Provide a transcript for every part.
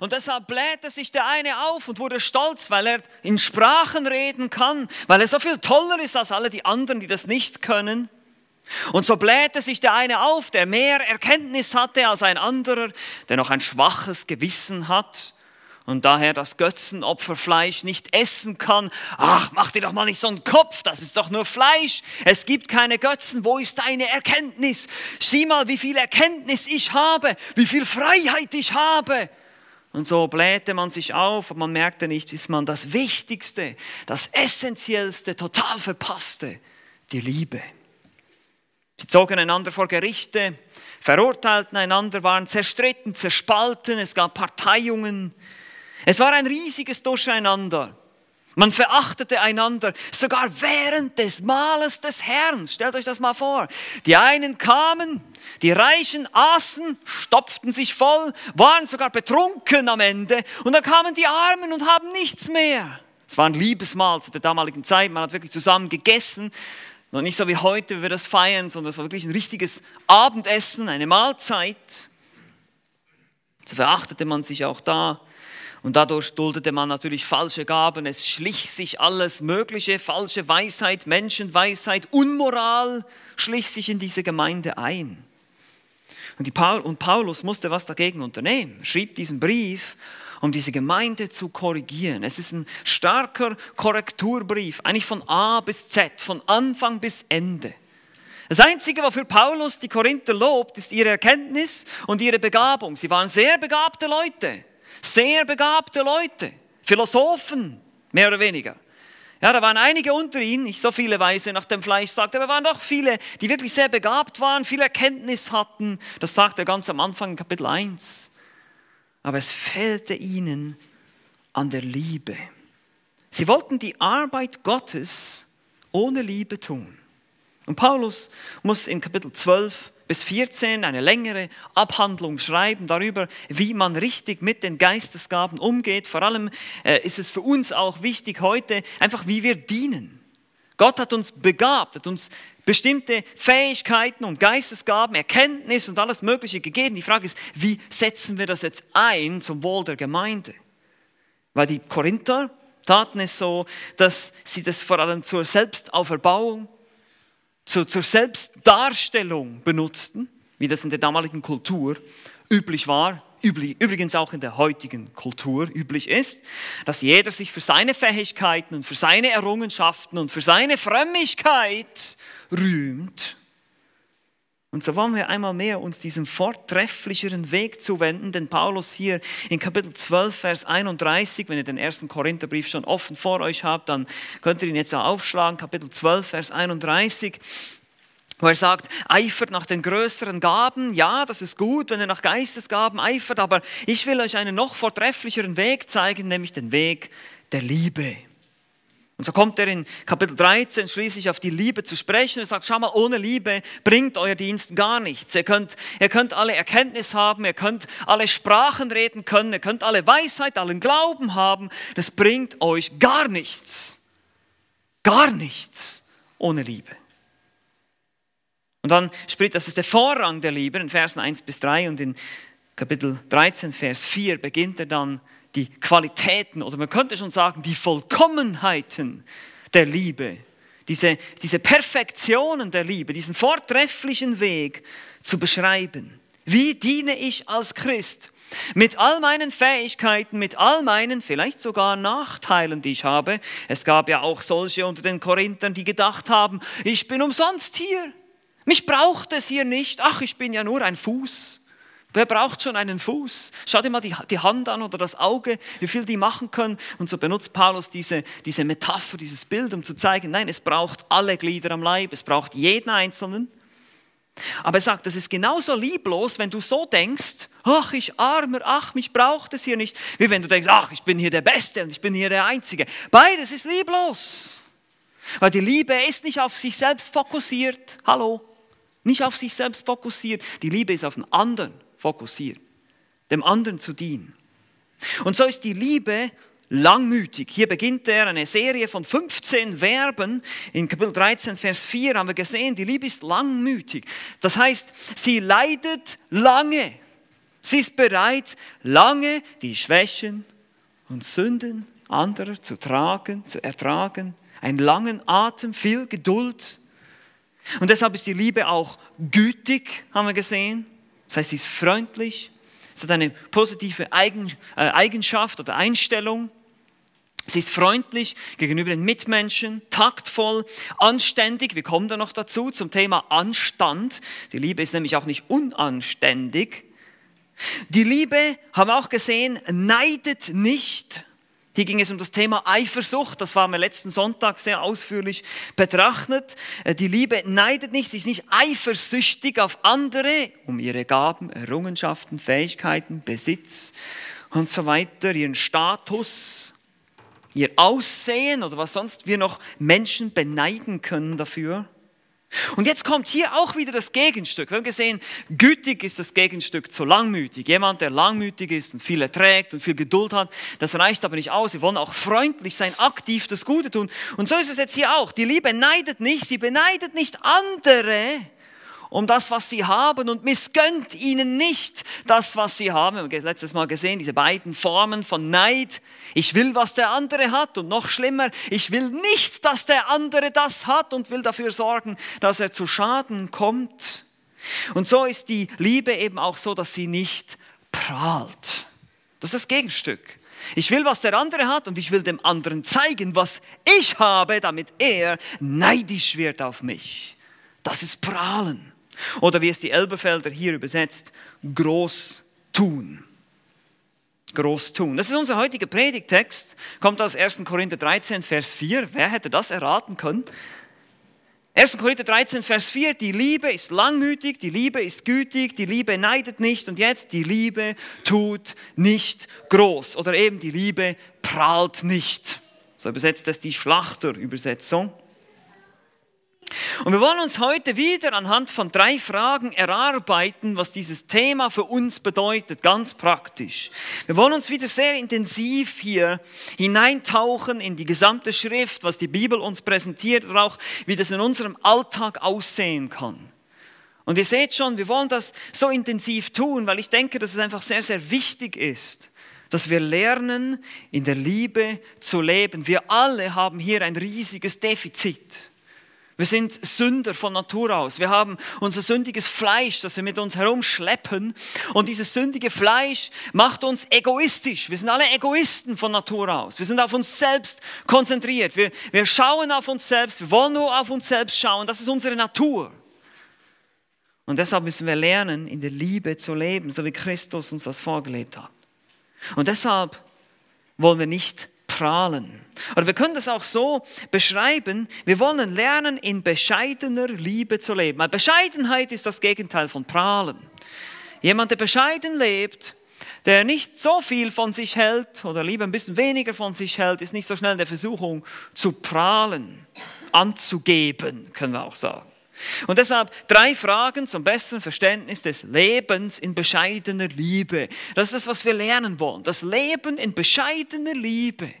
Und deshalb blähte sich der eine auf und wurde stolz, weil er in Sprachen reden kann, weil er so viel toller ist als alle die anderen, die das nicht können. Und so blähte sich der eine auf, der mehr Erkenntnis hatte als ein anderer, der noch ein schwaches Gewissen hat und daher das Götzenopferfleisch nicht essen kann. Ach, mach dir doch mal nicht so einen Kopf, das ist doch nur Fleisch. Es gibt keine Götzen. Wo ist deine Erkenntnis? Sieh mal, wie viel Erkenntnis ich habe, wie viel Freiheit ich habe. Und so blähte man sich auf und man merkte nicht, wie man das Wichtigste, das Essentiellste total verpasste, die Liebe. Sie zogen einander vor Gerichte, verurteilten einander, waren zerstritten, zerspalten, es gab Parteiungen. Es war ein riesiges Durcheinander. Man verachtete einander, sogar während des Mahles des Herrn. Stellt euch das mal vor. Die einen kamen, die Reichen aßen, stopften sich voll, waren sogar betrunken am Ende. Und dann kamen die Armen und haben nichts mehr. Es war ein Liebesmahl zu der damaligen Zeit. Man hat wirklich zusammen gegessen. Und nicht so wie heute, wie wir das feiern, sondern es war wirklich ein richtiges Abendessen, eine Mahlzeit. So verachtete man sich auch da. Und dadurch duldete man natürlich falsche Gaben. Es schlich sich alles Mögliche, falsche Weisheit, Menschenweisheit, Unmoral schlich sich in diese Gemeinde ein. Und, Paul, und Paulus musste was dagegen unternehmen, schrieb diesen Brief, um diese Gemeinde zu korrigieren. Es ist ein starker Korrekturbrief, eigentlich von A bis Z, von Anfang bis Ende. Das Einzige, wofür Paulus die Korinther lobt, ist ihre Erkenntnis und ihre Begabung. Sie waren sehr begabte Leute sehr begabte Leute, Philosophen, mehr oder weniger. Ja, da waren einige unter ihnen, nicht so viele Weise nach dem Fleisch sagt, aber waren doch viele, die wirklich sehr begabt waren, viel Erkenntnis hatten. Das sagt er ganz am Anfang in Kapitel 1. Aber es fehlte ihnen an der Liebe. Sie wollten die Arbeit Gottes ohne Liebe tun. Und Paulus muss in Kapitel 12 bis 14 eine längere Abhandlung schreiben darüber, wie man richtig mit den Geistesgaben umgeht. Vor allem äh, ist es für uns auch wichtig heute, einfach wie wir dienen. Gott hat uns begabt, hat uns bestimmte Fähigkeiten und Geistesgaben, Erkenntnis und alles Mögliche gegeben. Die Frage ist, wie setzen wir das jetzt ein zum Wohl der Gemeinde? Weil die Korinther taten es so, dass sie das vor allem zur Selbstauferbauung zur, zur Selbstdarstellung benutzten, wie das in der damaligen Kultur üblich war, übrigens auch in der heutigen Kultur üblich ist, dass jeder sich für seine Fähigkeiten und für seine Errungenschaften und für seine Frömmigkeit rühmt und so wollen wir einmal mehr uns diesem vortrefflicheren Weg zuwenden, denn Paulus hier in Kapitel 12, Vers 31, wenn ihr den ersten Korintherbrief schon offen vor euch habt, dann könnt ihr ihn jetzt aufschlagen, Kapitel 12, Vers 31, wo er sagt, eifert nach den größeren Gaben. Ja, das ist gut, wenn ihr nach Geistesgaben eifert, aber ich will euch einen noch vortrefflicheren Weg zeigen, nämlich den Weg der Liebe. Und so kommt er in Kapitel 13 schließlich auf die Liebe zu sprechen. Er sagt, schau mal, ohne Liebe bringt euer Dienst gar nichts. Ihr könnt, ihr könnt alle Erkenntnis haben, ihr könnt alle Sprachen reden können, ihr könnt alle Weisheit, allen Glauben haben. Das bringt euch gar nichts. Gar nichts ohne Liebe. Und dann spricht, das ist der Vorrang der Liebe in Versen 1 bis 3 und in Kapitel 13, Vers 4 beginnt er dann die Qualitäten oder man könnte schon sagen, die Vollkommenheiten der Liebe, diese, diese Perfektionen der Liebe, diesen vortrefflichen Weg zu beschreiben. Wie diene ich als Christ? Mit all meinen Fähigkeiten, mit all meinen vielleicht sogar Nachteilen, die ich habe. Es gab ja auch solche unter den Korinthern, die gedacht haben, ich bin umsonst hier. Mich braucht es hier nicht. Ach, ich bin ja nur ein Fuß. Wer braucht schon einen Fuß? Schau dir mal die, die, Hand an oder das Auge, wie viel die machen können. Und so benutzt Paulus diese, diese Metapher, dieses Bild, um zu zeigen, nein, es braucht alle Glieder am Leib, es braucht jeden Einzelnen. Aber er sagt, das ist genauso lieblos, wenn du so denkst, ach, ich armer, ach, mich braucht es hier nicht, wie wenn du denkst, ach, ich bin hier der Beste und ich bin hier der Einzige. Beides ist lieblos. Weil die Liebe ist nicht auf sich selbst fokussiert. Hallo. Nicht auf sich selbst fokussiert. Die Liebe ist auf den anderen fokussiert, dem anderen zu dienen. Und so ist die Liebe langmütig. Hier beginnt er eine Serie von 15 Verben. In Kapitel 13, Vers 4 haben wir gesehen, die Liebe ist langmütig. Das heißt, sie leidet lange. Sie ist bereit, lange die Schwächen und Sünden anderer zu tragen, zu ertragen. Einen langen Atem, viel Geduld. Und deshalb ist die Liebe auch gütig, haben wir gesehen. Das heißt, sie ist freundlich. Es hat eine positive äh, Eigenschaft oder Einstellung. Sie ist freundlich gegenüber den Mitmenschen, taktvoll, anständig. Wir kommen da noch dazu zum Thema Anstand. Die Liebe ist nämlich auch nicht unanständig. Die Liebe, haben wir auch gesehen, neidet nicht. Hier ging es um das Thema Eifersucht, das haben wir letzten Sonntag sehr ausführlich betrachtet. Äh, die Liebe neidet nicht, sie ist nicht eifersüchtig auf andere, um ihre Gaben, Errungenschaften, Fähigkeiten, Besitz und so weiter, ihren Status, ihr Aussehen oder was sonst wir noch Menschen beneiden können dafür. Und jetzt kommt hier auch wieder das Gegenstück. Wir haben gesehen, gütig ist das Gegenstück zu langmütig. Jemand, der langmütig ist und viel erträgt und viel Geduld hat, das reicht aber nicht aus. Wir wollen auch freundlich sein, aktiv das Gute tun. Und so ist es jetzt hier auch. Die Liebe neidet nicht, sie beneidet nicht andere, um das, was sie haben und missgönnt ihnen nicht das, was sie haben. Wir haben letztes Mal gesehen, diese beiden Formen von Neid. Ich will, was der andere hat und noch schlimmer, ich will nicht, dass der andere das hat und will dafür sorgen, dass er zu Schaden kommt. Und so ist die Liebe eben auch so, dass sie nicht prahlt. Das ist das Gegenstück. Ich will, was der andere hat und ich will dem anderen zeigen, was ich habe, damit er neidisch wird auf mich. Das ist Prahlen. Oder wie es die Elbefelder hier übersetzt, groß tun. Groß tun. Das ist unser heutiger Predigtext, kommt aus 1. Korinther 13, Vers 4. Wer hätte das erraten können? 1. Korinther 13, Vers 4, die Liebe ist langmütig, die Liebe ist gütig, die Liebe neidet nicht und jetzt die Liebe tut nicht groß oder eben die Liebe prahlt nicht. So übersetzt es die Schlachterübersetzung. Und wir wollen uns heute wieder anhand von drei Fragen erarbeiten, was dieses Thema für uns bedeutet, ganz praktisch. Wir wollen uns wieder sehr intensiv hier hineintauchen in die gesamte Schrift, was die Bibel uns präsentiert und auch wie das in unserem Alltag aussehen kann. Und ihr seht schon, wir wollen das so intensiv tun, weil ich denke, dass es einfach sehr, sehr wichtig ist, dass wir lernen, in der Liebe zu leben. Wir alle haben hier ein riesiges Defizit. Wir sind Sünder von Natur aus. Wir haben unser sündiges Fleisch, das wir mit uns herumschleppen. Und dieses sündige Fleisch macht uns egoistisch. Wir sind alle Egoisten von Natur aus. Wir sind auf uns selbst konzentriert. Wir, wir schauen auf uns selbst. Wir wollen nur auf uns selbst schauen. Das ist unsere Natur. Und deshalb müssen wir lernen, in der Liebe zu leben, so wie Christus uns das vorgelebt hat. Und deshalb wollen wir nicht prahlen. Oder wir können das auch so beschreiben, wir wollen lernen, in bescheidener Liebe zu leben. Weil Bescheidenheit ist das Gegenteil von prahlen. Jemand, der bescheiden lebt, der nicht so viel von sich hält oder lieber ein bisschen weniger von sich hält, ist nicht so schnell in der Versuchung zu prahlen, anzugeben, können wir auch sagen. Und deshalb drei Fragen zum besseren Verständnis des Lebens in bescheidener Liebe. Das ist das, was wir lernen wollen. Das Leben in bescheidener Liebe.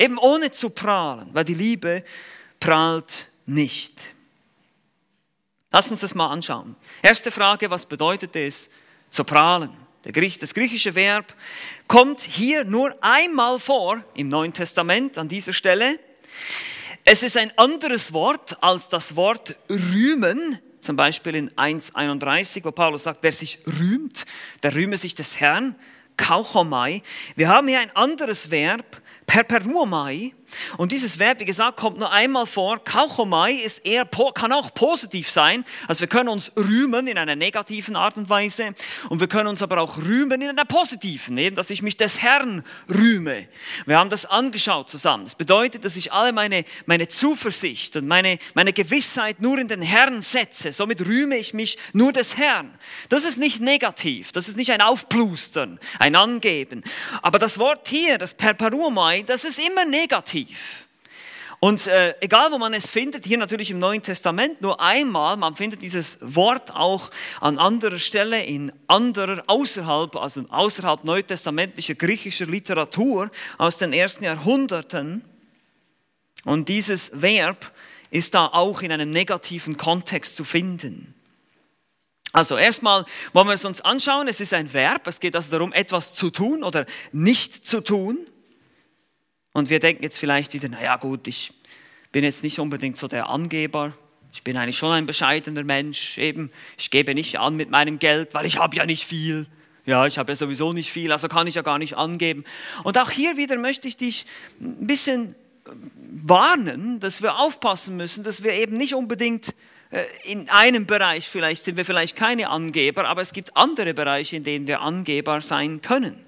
Eben ohne zu prahlen, weil die Liebe prahlt nicht. Lass uns das mal anschauen. Erste Frage, was bedeutet es zu prahlen? Das griechische Verb kommt hier nur einmal vor im Neuen Testament an dieser Stelle. Es ist ein anderes Wort als das Wort rühmen, zum Beispiel in 1.31, wo Paulus sagt, wer sich rühmt, der rühme sich des Herrn, kauchomai. Wir haben hier ein anderes Verb, per, per nuo mai und dieses Verb, wie gesagt, kommt nur einmal vor. Kauchomai ist eher, kann auch positiv sein. Also wir können uns rühmen in einer negativen Art und Weise. Und wir können uns aber auch rühmen in einer positiven, eben, dass ich mich des Herrn rühme. Wir haben das angeschaut zusammen. Das bedeutet, dass ich alle meine, meine Zuversicht und meine, meine Gewissheit nur in den Herrn setze. Somit rühme ich mich nur des Herrn. Das ist nicht negativ. Das ist nicht ein Aufplustern, ein Angeben. Aber das Wort hier, das Perperuomai, das ist immer negativ aktiv. Und äh, egal, wo man es findet, hier natürlich im Neuen Testament nur einmal, man findet dieses Wort auch an anderer Stelle in anderer, außerhalb, also außerhalb neutestamentlicher griechischer Literatur aus den ersten Jahrhunderten. Und dieses Verb ist da auch in einem negativen Kontext zu finden. Also erstmal wollen wir es uns anschauen, es ist ein Verb, es geht also darum, etwas zu tun oder nicht zu tun. Und wir denken jetzt vielleicht wieder, naja gut, ich bin jetzt nicht unbedingt so der Angeber, ich bin eigentlich schon ein bescheidener Mensch, eben, ich gebe nicht an mit meinem Geld, weil ich habe ja nicht viel. Ja, ich habe ja sowieso nicht viel, also kann ich ja gar nicht angeben. Und auch hier wieder möchte ich dich ein bisschen warnen, dass wir aufpassen müssen, dass wir eben nicht unbedingt äh, in einem Bereich vielleicht sind wir vielleicht keine Angeber, aber es gibt andere Bereiche, in denen wir Angeber sein können.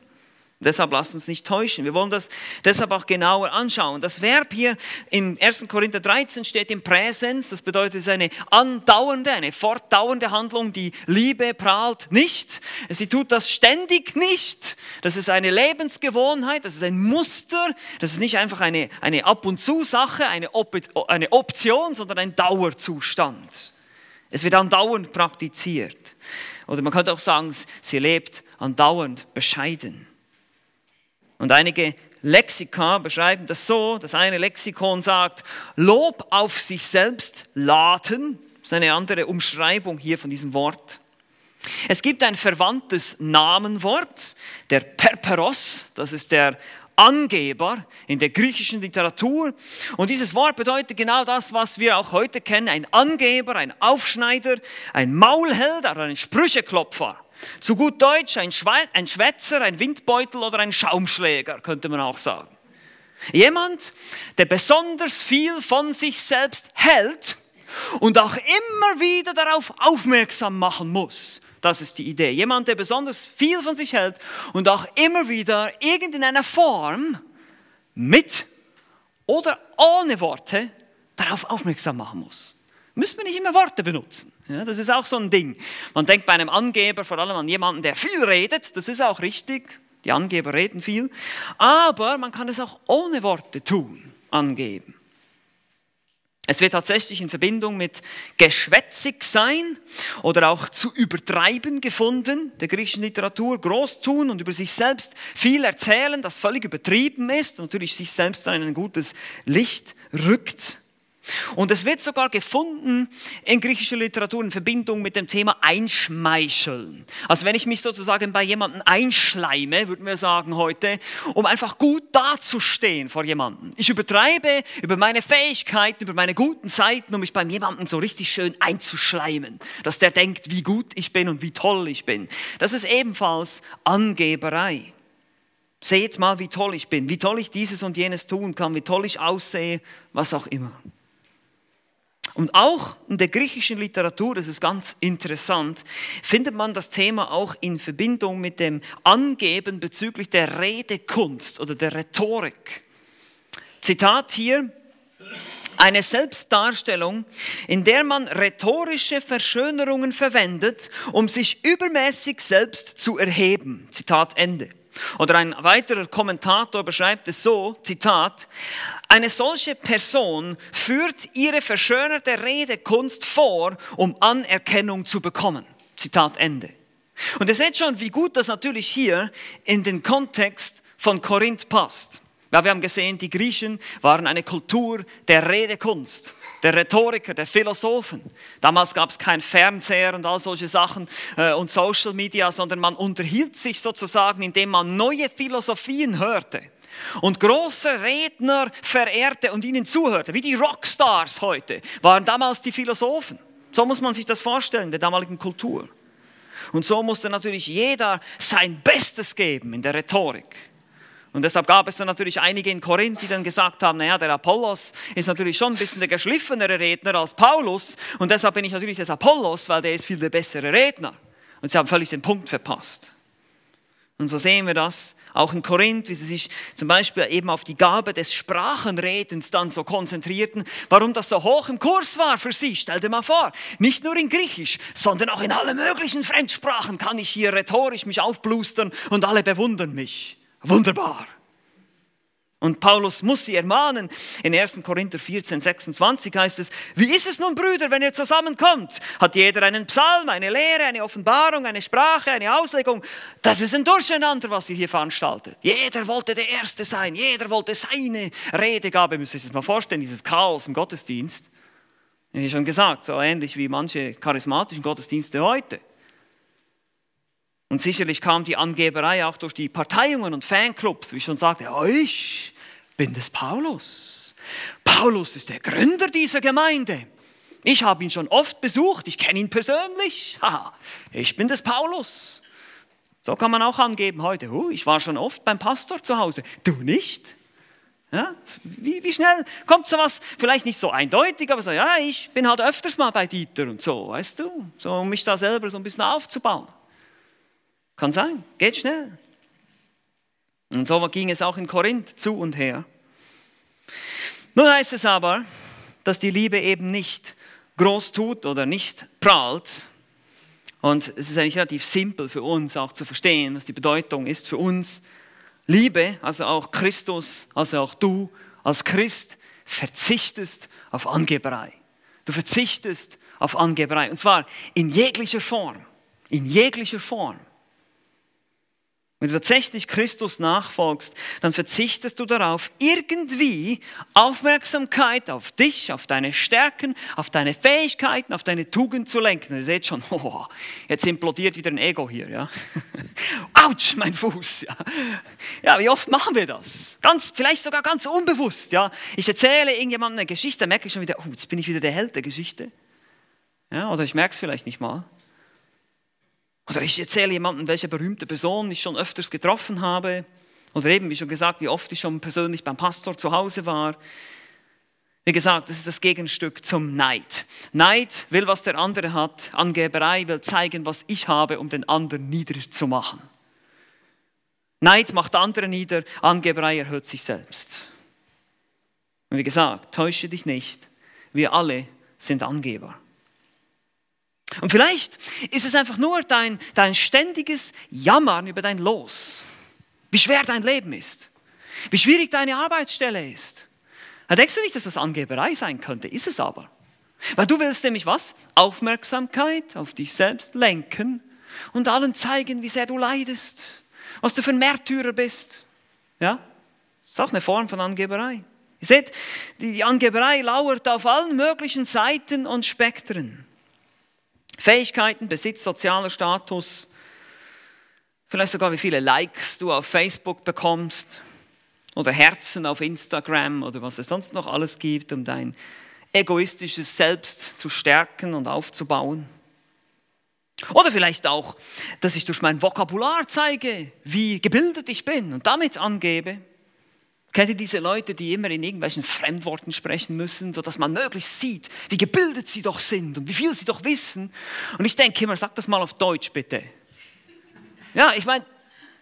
Deshalb lasst uns nicht täuschen. Wir wollen das deshalb auch genauer anschauen. Das Verb hier im 1. Korinther 13 steht im Präsens. Das bedeutet, es ist eine andauernde, eine fortdauernde Handlung. Die Liebe prahlt nicht. Sie tut das ständig nicht. Das ist eine Lebensgewohnheit. Das ist ein Muster. Das ist nicht einfach eine, eine Ab- und Zu-Sache, eine, Op eine Option, sondern ein Dauerzustand. Es wird andauernd praktiziert. Oder man könnte auch sagen, sie lebt andauernd bescheiden. Und einige Lexika beschreiben das so, das eine Lexikon sagt, Lob auf sich selbst laden, das ist eine andere Umschreibung hier von diesem Wort. Es gibt ein verwandtes Namenwort, der Perperos, das ist der Angeber in der griechischen Literatur. Und dieses Wort bedeutet genau das, was wir auch heute kennen, ein Angeber, ein Aufschneider, ein Maulheld oder ein Sprücheklopfer. Zu gut Deutsch ein, ein Schwätzer, ein Windbeutel oder ein Schaumschläger, könnte man auch sagen. Jemand, der besonders viel von sich selbst hält und auch immer wieder darauf aufmerksam machen muss. Das ist die Idee. Jemand, der besonders viel von sich hält und auch immer wieder irgendeiner Form mit oder ohne Worte darauf aufmerksam machen muss. Müssen wir nicht immer Worte benutzen. Ja, das ist auch so ein Ding. Man denkt bei einem Angeber vor allem an jemanden, der viel redet. Das ist auch richtig. Die Angeber reden viel. Aber man kann es auch ohne Worte tun, angeben. Es wird tatsächlich in Verbindung mit geschwätzig sein oder auch zu übertreiben gefunden, der griechischen Literatur, groß tun und über sich selbst viel erzählen, das völlig übertrieben ist und natürlich sich selbst dann in ein gutes Licht rückt. Und es wird sogar gefunden in griechischer Literatur in Verbindung mit dem Thema Einschmeicheln. Also wenn ich mich sozusagen bei jemandem einschleime, würden wir sagen heute, um einfach gut dazustehen vor jemandem. Ich übertreibe über meine Fähigkeiten, über meine guten Zeiten, um mich beim jemandem so richtig schön einzuschleimen, dass der denkt, wie gut ich bin und wie toll ich bin. Das ist ebenfalls Angeberei. Seht mal, wie toll ich bin, wie toll ich dieses und jenes tun kann, wie toll ich aussehe, was auch immer. Und auch in der griechischen Literatur, das ist ganz interessant, findet man das Thema auch in Verbindung mit dem Angeben bezüglich der Redekunst oder der Rhetorik. Zitat hier, eine Selbstdarstellung, in der man rhetorische Verschönerungen verwendet, um sich übermäßig selbst zu erheben. Zitat Ende. Oder ein weiterer Kommentator beschreibt es so, Zitat, eine solche Person führt ihre verschönerte Redekunst vor, um Anerkennung zu bekommen. Zitat Ende. Und ihr seht schon, wie gut das natürlich hier in den Kontext von Korinth passt. Ja, wir haben gesehen, die Griechen waren eine Kultur der Redekunst der Rhetoriker, der Philosophen. Damals gab es kein Fernseher und all solche Sachen äh, und Social Media, sondern man unterhielt sich sozusagen, indem man neue Philosophien hörte und große Redner verehrte und ihnen zuhörte, wie die Rockstars heute, waren damals die Philosophen. So muss man sich das vorstellen, der damaligen Kultur. Und so musste natürlich jeder sein Bestes geben in der Rhetorik. Und deshalb gab es dann natürlich einige in Korinth, die dann gesagt haben, naja, der Apollos ist natürlich schon ein bisschen der geschliffenere Redner als Paulus und deshalb bin ich natürlich des Apollos, weil der ist viel der bessere Redner. Und sie haben völlig den Punkt verpasst. Und so sehen wir das auch in Korinth, wie sie sich zum Beispiel eben auf die Gabe des Sprachenredens dann so konzentrierten, warum das so hoch im Kurs war für sie. Stell dir mal vor, nicht nur in Griechisch, sondern auch in alle möglichen Fremdsprachen kann ich hier rhetorisch mich aufblustern und alle bewundern mich. Wunderbar. Und Paulus muss sie ermahnen. In 1. Korinther 14, 26 heißt es, wie ist es nun, Brüder, wenn ihr zusammenkommt? Hat jeder einen Psalm, eine Lehre, eine Offenbarung, eine Sprache, eine Auslegung? Das ist ein Durcheinander, was ihr hier veranstaltet. Jeder wollte der Erste sein, jeder wollte seine Redegabe. Müsst ihr euch das mal vorstellen, dieses Chaos im Gottesdienst. Habe schon gesagt, so ähnlich wie manche charismatischen Gottesdienste heute. Und sicherlich kam die Angeberei auch durch die Parteiungen und Fanclubs, wie ich schon sagte, ich bin des Paulus. Paulus ist der Gründer dieser Gemeinde. Ich habe ihn schon oft besucht, ich kenne ihn persönlich. Haha, ich bin des Paulus. So kann man auch angeben heute, oh, ich war schon oft beim Pastor zu Hause. Du nicht? Ja, wie, wie schnell kommt sowas? Vielleicht nicht so eindeutig, aber so, ja, ich bin halt öfters mal bei Dieter und so, weißt du, so um mich da selber so ein bisschen aufzubauen. Kann sein, geht schnell. Und so ging es auch in Korinth zu und her. Nun heißt es aber, dass die Liebe eben nicht groß tut oder nicht prahlt. Und es ist eigentlich relativ simpel für uns auch zu verstehen, was die Bedeutung ist für uns. Liebe, also auch Christus, also auch du als Christ, verzichtest auf Angeberei. Du verzichtest auf Angeberei. Und zwar in jeglicher Form. In jeglicher Form. Wenn du tatsächlich Christus nachfolgst, dann verzichtest du darauf, irgendwie Aufmerksamkeit auf dich, auf deine Stärken, auf deine Fähigkeiten, auf deine Tugend zu lenken. Ihr seht schon, oh, jetzt implodiert wieder ein Ego hier. Ja? Autsch, mein Fuß. Ja. ja, wie oft machen wir das? Ganz, vielleicht sogar ganz unbewusst. Ja? Ich erzähle irgendjemandem eine Geschichte, merke ich schon wieder, oh, jetzt bin ich wieder der Held der Geschichte. Ja, oder ich merke es vielleicht nicht mal. Oder ich erzähle jemandem, welche berühmte Person ich schon öfters getroffen habe. Oder eben, wie schon gesagt, wie oft ich schon persönlich beim Pastor zu Hause war. Wie gesagt, das ist das Gegenstück zum Neid. Neid will, was der andere hat. Angeberei will zeigen, was ich habe, um den anderen niederzumachen. Neid macht andere nieder, Angeberei erhöht sich selbst. Und wie gesagt, täusche dich nicht, wir alle sind Angeber. Und vielleicht ist es einfach nur dein, dein ständiges Jammern über dein Los, wie schwer dein Leben ist, wie schwierig deine Arbeitsstelle ist. Da denkst du nicht, dass das Angeberei sein könnte, ist es aber. Weil du willst nämlich was? Aufmerksamkeit auf dich selbst lenken und allen zeigen, wie sehr du leidest, was du für ein Märtyrer bist. Ja? Das ist auch eine Form von Angeberei. Ihr seht, die Angeberei lauert auf allen möglichen Seiten und Spektren. Fähigkeiten, Besitz, sozialer Status, vielleicht sogar wie viele Likes du auf Facebook bekommst oder Herzen auf Instagram oder was es sonst noch alles gibt, um dein egoistisches Selbst zu stärken und aufzubauen. Oder vielleicht auch, dass ich durch mein Vokabular zeige, wie gebildet ich bin und damit angebe. Kennt ihr diese Leute, die immer in irgendwelchen Fremdworten sprechen müssen, sodass man möglichst sieht, wie gebildet sie doch sind und wie viel sie doch wissen? Und ich denke immer, sag das mal auf Deutsch bitte. Ja, ich meine,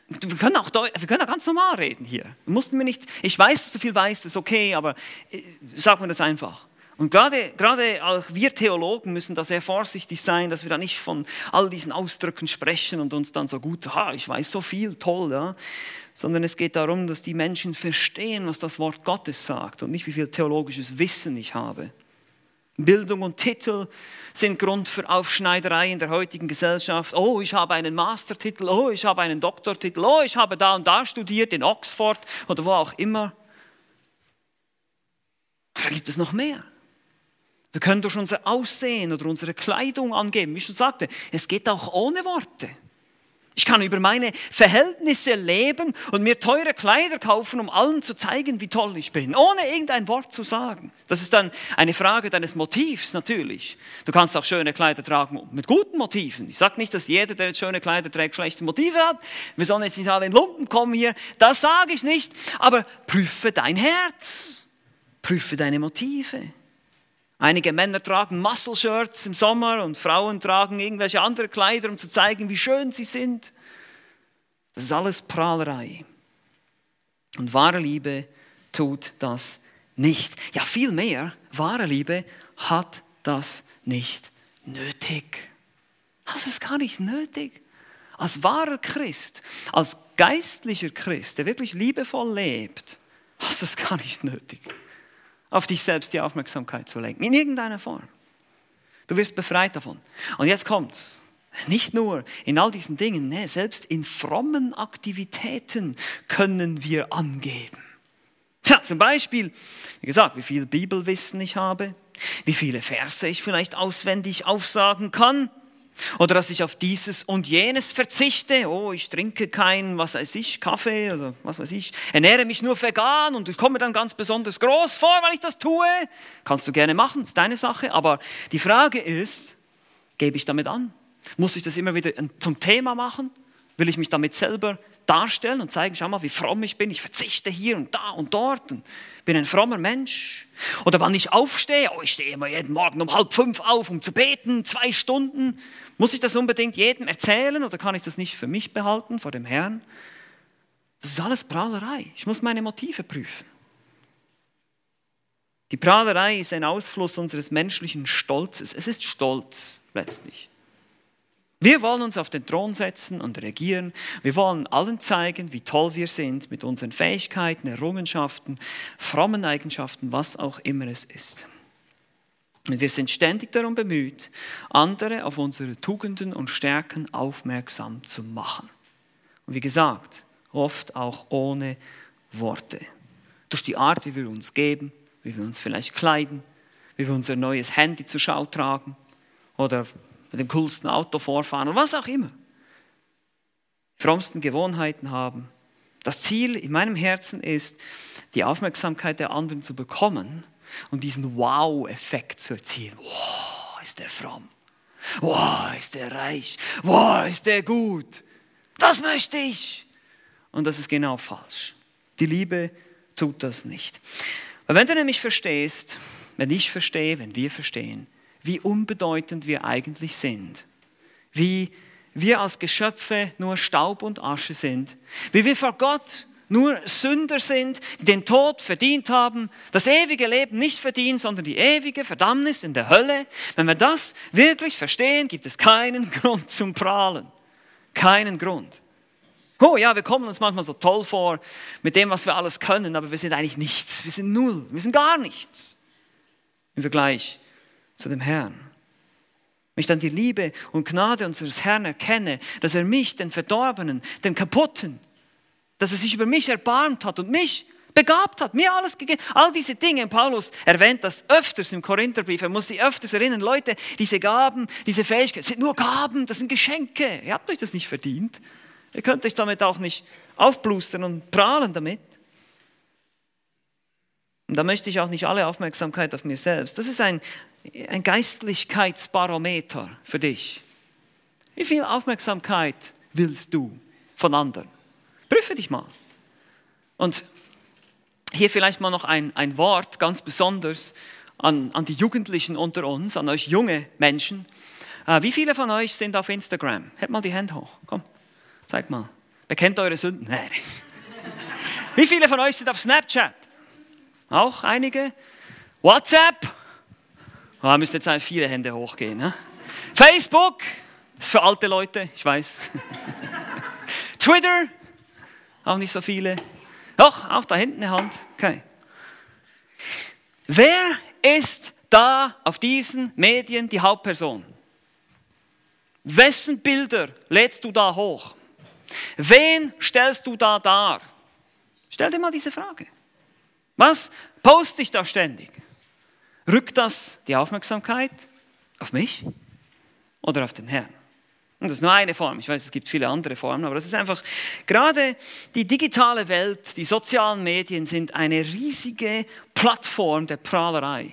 wir können auch Deutsch, wir können auch ganz normal reden hier. Mussten wir nicht, ich weiß, dass du viel weißt, ist okay, aber äh, sag mir das einfach. Und gerade, gerade auch wir Theologen müssen da sehr vorsichtig sein, dass wir da nicht von all diesen Ausdrücken sprechen und uns dann so gut, ha, ich weiß so viel, toll, ja. Sondern es geht darum, dass die Menschen verstehen, was das Wort Gottes sagt und nicht wie viel theologisches Wissen ich habe. Bildung und Titel sind Grund für Aufschneiderei in der heutigen Gesellschaft. Oh, ich habe einen Mastertitel, oh, ich habe einen Doktortitel, oh, ich habe da und da studiert, in Oxford oder wo auch immer. Da gibt es noch mehr. Wir können durch unser Aussehen oder unsere Kleidung angeben. Wie ich schon sagte, es geht auch ohne Worte. Ich kann über meine Verhältnisse leben und mir teure Kleider kaufen, um allen zu zeigen, wie toll ich bin, ohne irgendein Wort zu sagen. Das ist dann eine Frage deines Motivs natürlich. Du kannst auch schöne Kleider tragen mit guten Motiven. Ich sage nicht, dass jeder, der jetzt schöne Kleider trägt, schlechte Motive hat. Wir sollen jetzt nicht alle in Lumpen kommen hier. Das sage ich nicht. Aber prüfe dein Herz. Prüfe deine Motive. Einige Männer tragen Muscle-Shirts im Sommer und Frauen tragen irgendwelche andere Kleider, um zu zeigen, wie schön sie sind. Das ist alles Prahlerei. Und wahre Liebe tut das nicht. Ja, vielmehr, wahre Liebe hat das nicht nötig. Das ist gar nicht nötig. Als wahrer Christ, als geistlicher Christ, der wirklich liebevoll lebt, hast du es gar nicht nötig auf dich selbst die Aufmerksamkeit zu lenken. In irgendeiner Form. Du wirst befreit davon. Und jetzt kommt's. Nicht nur in all diesen Dingen, nee, selbst in frommen Aktivitäten können wir angeben. Ja, zum Beispiel, wie gesagt, wie viel Bibelwissen ich habe, wie viele Verse ich vielleicht auswendig aufsagen kann. Oder dass ich auf dieses und jenes verzichte. Oh, ich trinke keinen, was weiß ich, Kaffee oder was weiß ich. Ernähre mich nur vegan und ich komme dann ganz besonders groß vor, weil ich das tue. Kannst du gerne machen, ist deine Sache. Aber die Frage ist, gebe ich damit an? Muss ich das immer wieder zum Thema machen? Will ich mich damit selber darstellen und zeigen, schau mal, wie fromm ich bin. Ich verzichte hier und da und dort und bin ein frommer Mensch. Oder wann ich aufstehe, oh, ich stehe immer jeden Morgen um halb fünf auf, um zu beten, zwei Stunden. Muss ich das unbedingt jedem erzählen oder kann ich das nicht für mich behalten, vor dem Herrn? Das ist alles Prahlerei. Ich muss meine Motive prüfen. Die Prahlerei ist ein Ausfluss unseres menschlichen Stolzes. Es ist Stolz letztlich. Wir wollen uns auf den Thron setzen und regieren. Wir wollen allen zeigen, wie toll wir sind mit unseren Fähigkeiten, Errungenschaften, frommen Eigenschaften, was auch immer es ist. Und wir sind ständig darum bemüht, andere auf unsere Tugenden und Stärken aufmerksam zu machen. Und wie gesagt, oft auch ohne Worte. Durch die Art, wie wir uns geben, wie wir uns vielleicht kleiden, wie wir unser neues Handy zur Schau tragen oder mit dem coolsten Auto vorfahren oder was auch immer. Frommsten Gewohnheiten haben. Das Ziel in meinem Herzen ist, die Aufmerksamkeit der anderen zu bekommen und diesen Wow-Effekt zu erzielen. Wow, ist der fromm. Wow, ist der reich. Wow, ist der gut. Das möchte ich. Und das ist genau falsch. Die Liebe tut das nicht. Weil wenn du nämlich verstehst, wenn ich verstehe, wenn wir verstehen, wie unbedeutend wir eigentlich sind. Wie wir als Geschöpfe nur Staub und Asche sind. Wie wir vor Gott nur Sünder sind, die den Tod verdient haben, das ewige Leben nicht verdienen, sondern die ewige Verdammnis in der Hölle. Wenn wir das wirklich verstehen, gibt es keinen Grund zum Prahlen. Keinen Grund. Oh ja, wir kommen uns manchmal so toll vor mit dem, was wir alles können, aber wir sind eigentlich nichts. Wir sind null. Wir sind gar nichts im Vergleich zu dem Herrn. Wenn ich dann die Liebe und Gnade unseres Herrn erkenne, dass er mich, den Verdorbenen, den Kaputten, dass er sich über mich erbarmt hat und mich begabt hat, mir alles gegeben. All diese Dinge, Paulus erwähnt das öfters im Korintherbrief, er muss sich öfters erinnern, Leute, diese Gaben, diese Fähigkeiten sind nur Gaben, das sind Geschenke. Ihr habt euch das nicht verdient. Ihr könnt euch damit auch nicht aufblustern und prahlen damit. Und da möchte ich auch nicht alle Aufmerksamkeit auf mir selbst. Das ist ein, ein Geistlichkeitsbarometer für dich. Wie viel Aufmerksamkeit willst du von anderen? Prüfe dich mal. Und hier vielleicht mal noch ein, ein Wort ganz besonders an, an die Jugendlichen unter uns, an euch junge Menschen. Äh, wie viele von euch sind auf Instagram? Hebt mal die Hände hoch. Komm, zeig mal. Bekennt eure Sünden? Nein. Wie viele von euch sind auf Snapchat? Auch einige? WhatsApp? Da müssen jetzt halt viele Hände hochgehen. Ne? Facebook ist für alte Leute, ich weiß. Twitter, auch nicht so viele. Doch, auch da hinten eine Hand. Okay. Wer ist da auf diesen Medien die Hauptperson? Wessen Bilder lädst du da hoch? Wen stellst du da dar? Stell dir mal diese Frage. Was poste ich da ständig? Rückt das die Aufmerksamkeit auf mich oder auf den Herrn? Und das ist nur eine Form. Ich weiß, es gibt viele andere Formen, aber das ist einfach, gerade die digitale Welt, die sozialen Medien sind eine riesige Plattform der Prahlerei.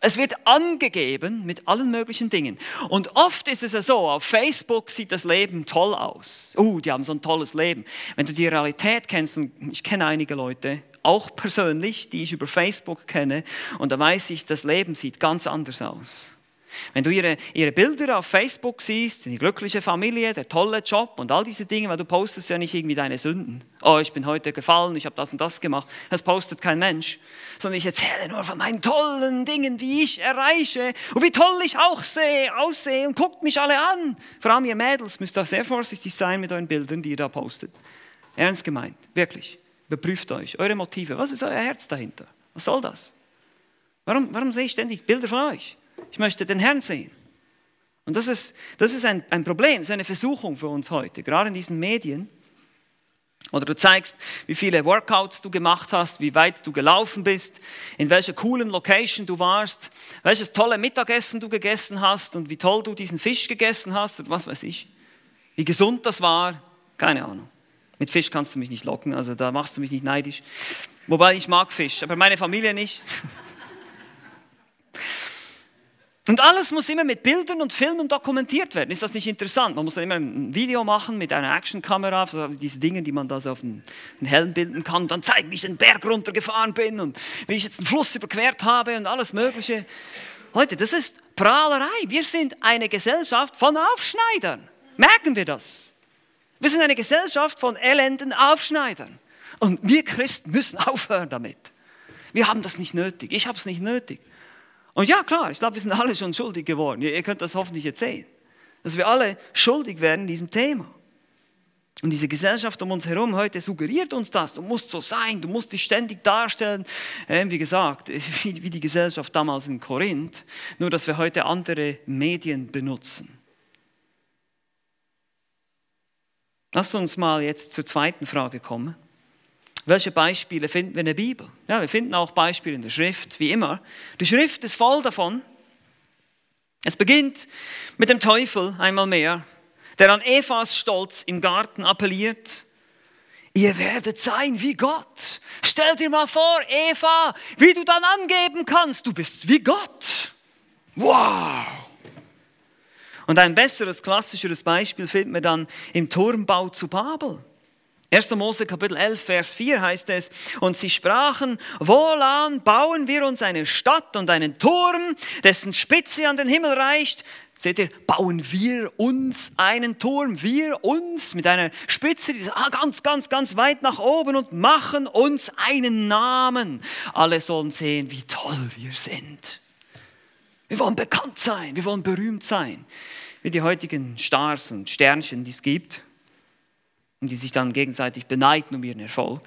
Es wird angegeben mit allen möglichen Dingen. Und oft ist es ja so, auf Facebook sieht das Leben toll aus. Uh, die haben so ein tolles Leben. Wenn du die Realität kennst, und ich kenne einige Leute, auch persönlich, die ich über Facebook kenne, und da weiß ich, das Leben sieht ganz anders aus. Wenn du ihre, ihre Bilder auf Facebook siehst, die glückliche Familie, der tolle Job und all diese Dinge, weil du postest ja nicht irgendwie deine Sünden. Oh, ich bin heute gefallen, ich habe das und das gemacht. Das postet kein Mensch. Sondern ich erzähle nur von meinen tollen Dingen, die ich erreiche und wie toll ich auch sehe, aussehe und guckt mich alle an. Vor allem ihr Mädels müsst da sehr vorsichtig sein mit euren Bildern, die ihr da postet. Ernst gemeint, wirklich. Überprüft euch, eure Motive. Was ist euer Herz dahinter? Was soll das? Warum, warum sehe ich ständig Bilder von euch? Ich möchte den Herrn sehen. Und das ist, das ist ein, ein Problem, das ist eine Versuchung für uns heute, gerade in diesen Medien. Oder du zeigst, wie viele Workouts du gemacht hast, wie weit du gelaufen bist, in welcher coolen Location du warst, welches tolle Mittagessen du gegessen hast und wie toll du diesen Fisch gegessen hast oder was weiß ich. Wie gesund das war, keine Ahnung. Mit Fisch kannst du mich nicht locken, also da machst du mich nicht neidisch. Wobei ich mag Fisch, aber meine Familie nicht. Und alles muss immer mit Bildern und Filmen dokumentiert werden. Ist das nicht interessant? Man muss dann immer ein Video machen mit einer Actionkamera, diese Dinge, die man da so auf den Helm bilden kann, und dann zeigen, wie ich den Berg runtergefahren bin und wie ich jetzt den Fluss überquert habe und alles Mögliche. Leute, das ist Prahlerei. Wir sind eine Gesellschaft von Aufschneidern. Merken wir das? Wir sind eine Gesellschaft von elenden Aufschneidern. Und wir Christen müssen aufhören damit. Wir haben das nicht nötig. Ich habe es nicht nötig. Und ja, klar, ich glaube, wir sind alle schon schuldig geworden. Ihr, könnt das hoffentlich jetzt sehen. Dass wir alle schuldig werden in diesem Thema. Und diese Gesellschaft um uns herum heute suggeriert uns das. Du musst so sein, du musst dich ständig darstellen. Ähm, wie gesagt, wie, wie die Gesellschaft damals in Korinth. Nur, dass wir heute andere Medien benutzen. Lasst uns mal jetzt zur zweiten Frage kommen. Welche Beispiele finden wir in der Bibel? Ja, wir finden auch Beispiele in der Schrift, wie immer. Die Schrift ist voll davon. Es beginnt mit dem Teufel einmal mehr, der an Evas Stolz im Garten appelliert. Ihr werdet sein wie Gott. Stell dir mal vor, Eva, wie du dann angeben kannst, du bist wie Gott. Wow! Und ein besseres, klassischeres Beispiel finden wir dann im Turmbau zu Babel. 1. Mose Kapitel 11, Vers 4 heißt es, und sie sprachen, wohlan bauen wir uns eine Stadt und einen Turm, dessen Spitze an den Himmel reicht. Seht ihr, bauen wir uns einen Turm, wir uns mit einer Spitze, die ah, ganz, ganz, ganz weit nach oben und machen uns einen Namen. Alle sollen sehen, wie toll wir sind. Wir wollen bekannt sein, wir wollen berühmt sein, wie die heutigen Stars und Sternchen, die es gibt und die sich dann gegenseitig beneiden um ihren Erfolg.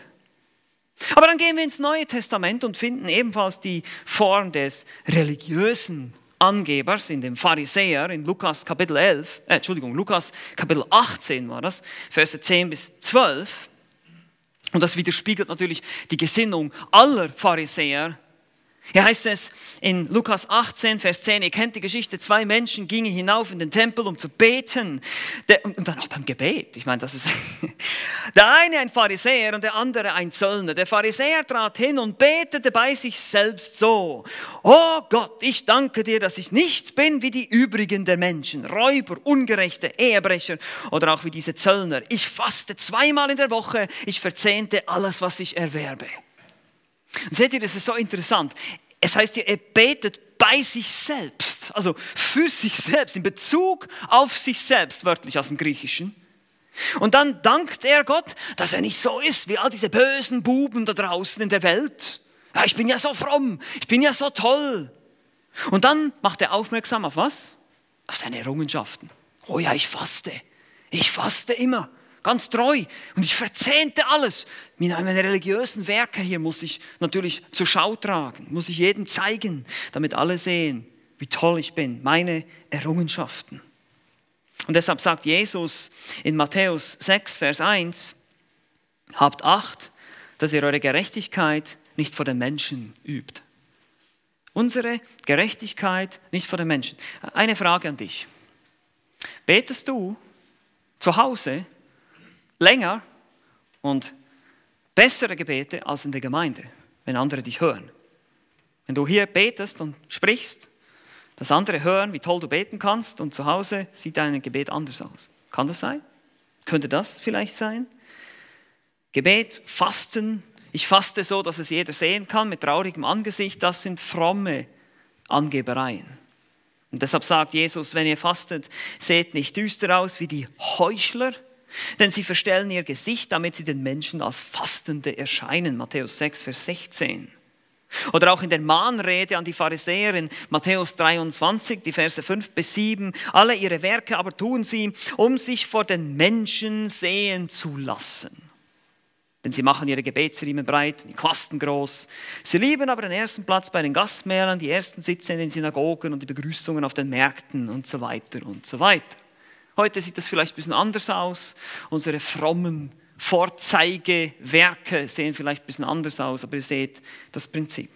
Aber dann gehen wir ins Neue Testament und finden ebenfalls die Form des religiösen Angebers in dem Pharisäer in Lukas Kapitel 11, äh, Entschuldigung, Lukas Kapitel 18 war das, Verse 10 bis 12. Und das widerspiegelt natürlich die Gesinnung aller Pharisäer hier heißt es in Lukas 18, Vers 10, ihr kennt die Geschichte, zwei Menschen gingen hinauf in den Tempel, um zu beten. Und, dann auch beim Gebet. Ich meine, das ist der eine ein Pharisäer und der andere ein Zöllner. Der Pharisäer trat hin und betete bei sich selbst so. Oh Gott, ich danke dir, dass ich nicht bin wie die übrigen der Menschen, Räuber, Ungerechte, Ehebrecher oder auch wie diese Zöllner. Ich faste zweimal in der Woche, ich verzehnte alles, was ich erwerbe. Und seht ihr, das ist so interessant. Es heißt hier, er betet bei sich selbst, also für sich selbst, in Bezug auf sich selbst, wörtlich aus dem Griechischen. Und dann dankt er Gott, dass er nicht so ist wie all diese bösen Buben da draußen in der Welt. Ja, ich bin ja so fromm, ich bin ja so toll. Und dann macht er aufmerksam auf was? Auf seine Errungenschaften. Oh ja, ich faste. Ich faste immer ganz treu und ich verzehnte alles. Meine religiösen Werke hier muss ich natürlich zur Schau tragen, muss ich jedem zeigen, damit alle sehen, wie toll ich bin, meine Errungenschaften. Und deshalb sagt Jesus in Matthäus 6, Vers 1, habt Acht, dass ihr eure Gerechtigkeit nicht vor den Menschen übt. Unsere Gerechtigkeit nicht vor den Menschen. Eine Frage an dich. Betest du zu Hause länger und bessere Gebete als in der Gemeinde, wenn andere dich hören. Wenn du hier betest und sprichst, dass andere hören, wie toll du beten kannst und zu Hause sieht dein Gebet anders aus. Kann das sein? Könnte das vielleicht sein? Gebet, Fasten, ich faste so, dass es jeder sehen kann mit traurigem Angesicht, das sind fromme Angebereien. Und deshalb sagt Jesus, wenn ihr fastet, seht nicht düster aus wie die Heuchler, denn sie verstellen ihr Gesicht, damit sie den Menschen als Fastende erscheinen. Matthäus 6, Vers 16. Oder auch in der Mahnrede an die Pharisäer in Matthäus 23, die Verse 5 bis 7. Alle ihre Werke aber tun sie, um sich vor den Menschen sehen zu lassen. Denn sie machen ihre Gebetsriemen breit, die Quasten groß. Sie lieben aber den ersten Platz bei den Gastmählern, die ersten Sitze in den Synagogen und die Begrüßungen auf den Märkten und so weiter und so weiter. Heute sieht das vielleicht ein bisschen anders aus. Unsere frommen Vorzeigewerke, sehen vielleicht ein bisschen anders aus, aber ihr seht das Prinzip.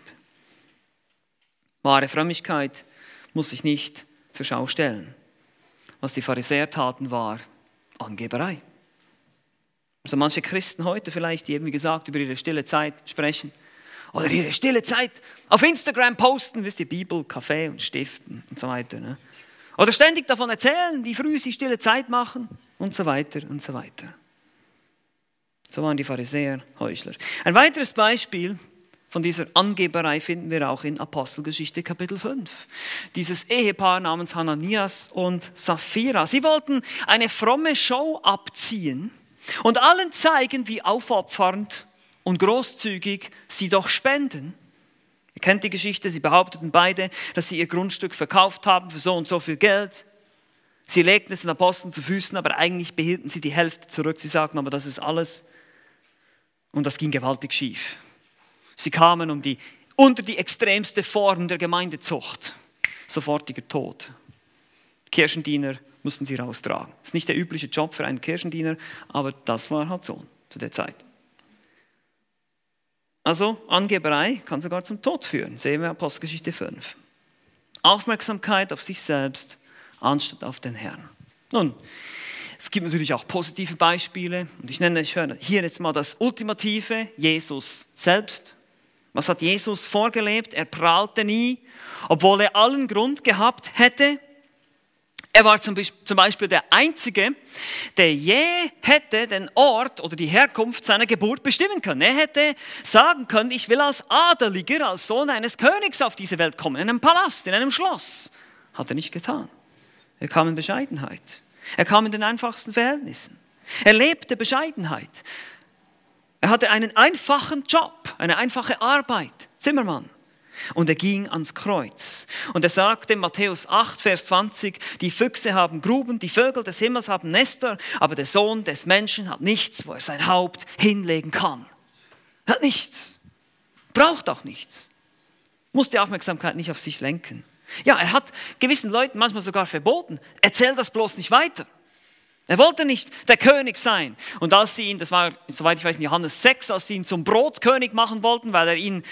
Wahre Frömmigkeit muss sich nicht zur Schau stellen. Was die Pharisäer taten, war Angeberei. Also manche Christen heute vielleicht, die eben wie gesagt über ihre stille Zeit sprechen oder ihre stille Zeit auf Instagram posten, wisst ihr, Bibel, Kaffee und Stiften und so weiter. Ne? Oder ständig davon erzählen, wie früh sie stille Zeit machen und so weiter und so weiter. So waren die Pharisäer Heuchler. Ein weiteres Beispiel von dieser Angeberei finden wir auch in Apostelgeschichte Kapitel 5. Dieses Ehepaar namens Hananias und Sapphira. Sie wollten eine fromme Show abziehen und allen zeigen, wie aufopfernd und großzügig sie doch spenden. Ihr kennt die Geschichte, sie behaupteten beide, dass sie ihr Grundstück verkauft haben für so und so viel Geld. Sie legten es den Aposteln zu Füßen, aber eigentlich behielten sie die Hälfte zurück. Sie sagten aber, das ist alles. Und das ging gewaltig schief. Sie kamen um die, unter die extremste Form der Gemeindezucht. Sofortiger Tod. Kirchendiener mussten sie raustragen. Das ist nicht der übliche Job für einen Kirchendiener, aber das war halt so zu der Zeit. Also Angeberei kann sogar zum Tod führen, sehen wir Apostelgeschichte 5. Aufmerksamkeit auf sich selbst anstatt auf den Herrn. Nun, es gibt natürlich auch positive Beispiele und ich nenne hier jetzt mal das Ultimative, Jesus selbst. Was hat Jesus vorgelebt? Er prahlte nie, obwohl er allen Grund gehabt hätte. Er war zum Beispiel der Einzige, der je hätte den Ort oder die Herkunft seiner Geburt bestimmen können. Er hätte sagen können, ich will als Adeliger, als Sohn eines Königs auf diese Welt kommen, in einem Palast, in einem Schloss. Hat er nicht getan. Er kam in Bescheidenheit. Er kam in den einfachsten Verhältnissen. Er lebte Bescheidenheit. Er hatte einen einfachen Job, eine einfache Arbeit, Zimmermann. Und er ging ans Kreuz. Und er sagte in Matthäus 8, Vers 20, die Füchse haben Gruben, die Vögel des Himmels haben Nester, aber der Sohn des Menschen hat nichts, wo er sein Haupt hinlegen kann. Er hat nichts. Braucht auch nichts. Muss die Aufmerksamkeit nicht auf sich lenken. Ja, er hat gewissen Leuten manchmal sogar verboten, erzähl das bloß nicht weiter. Er wollte nicht der König sein. Und als sie ihn, das war, soweit ich weiß, in Johannes 6, als sie ihn zum Brotkönig machen wollten, weil er ihnen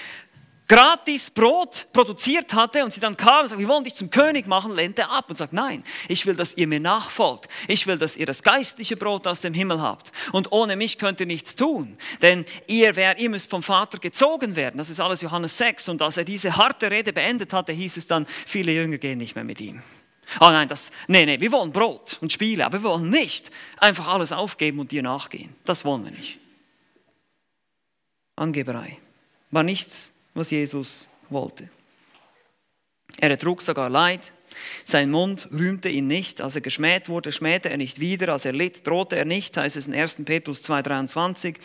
gratis Brot produziert hatte und sie dann kamen und sagten, wir wollen dich zum König machen, lehnt er ab und sagt, nein, ich will, dass ihr mir nachfolgt. Ich will, dass ihr das geistliche Brot aus dem Himmel habt. Und ohne mich könnt ihr nichts tun. Denn ihr, wär, ihr müsst vom Vater gezogen werden. Das ist alles Johannes 6. Und als er diese harte Rede beendet hatte, hieß es dann, viele Jünger gehen nicht mehr mit ihm. Oh nein, das, nee, nee, wir wollen Brot und Spiele, aber wir wollen nicht einfach alles aufgeben und dir nachgehen. Das wollen wir nicht. Angeberei war nichts, was Jesus wollte. Er ertrug sogar Leid, sein Mund rühmte ihn nicht. Als er geschmäht wurde, schmähte er nicht wieder. Als er litt, drohte er nicht, heißt es in 1. Petrus 2,23.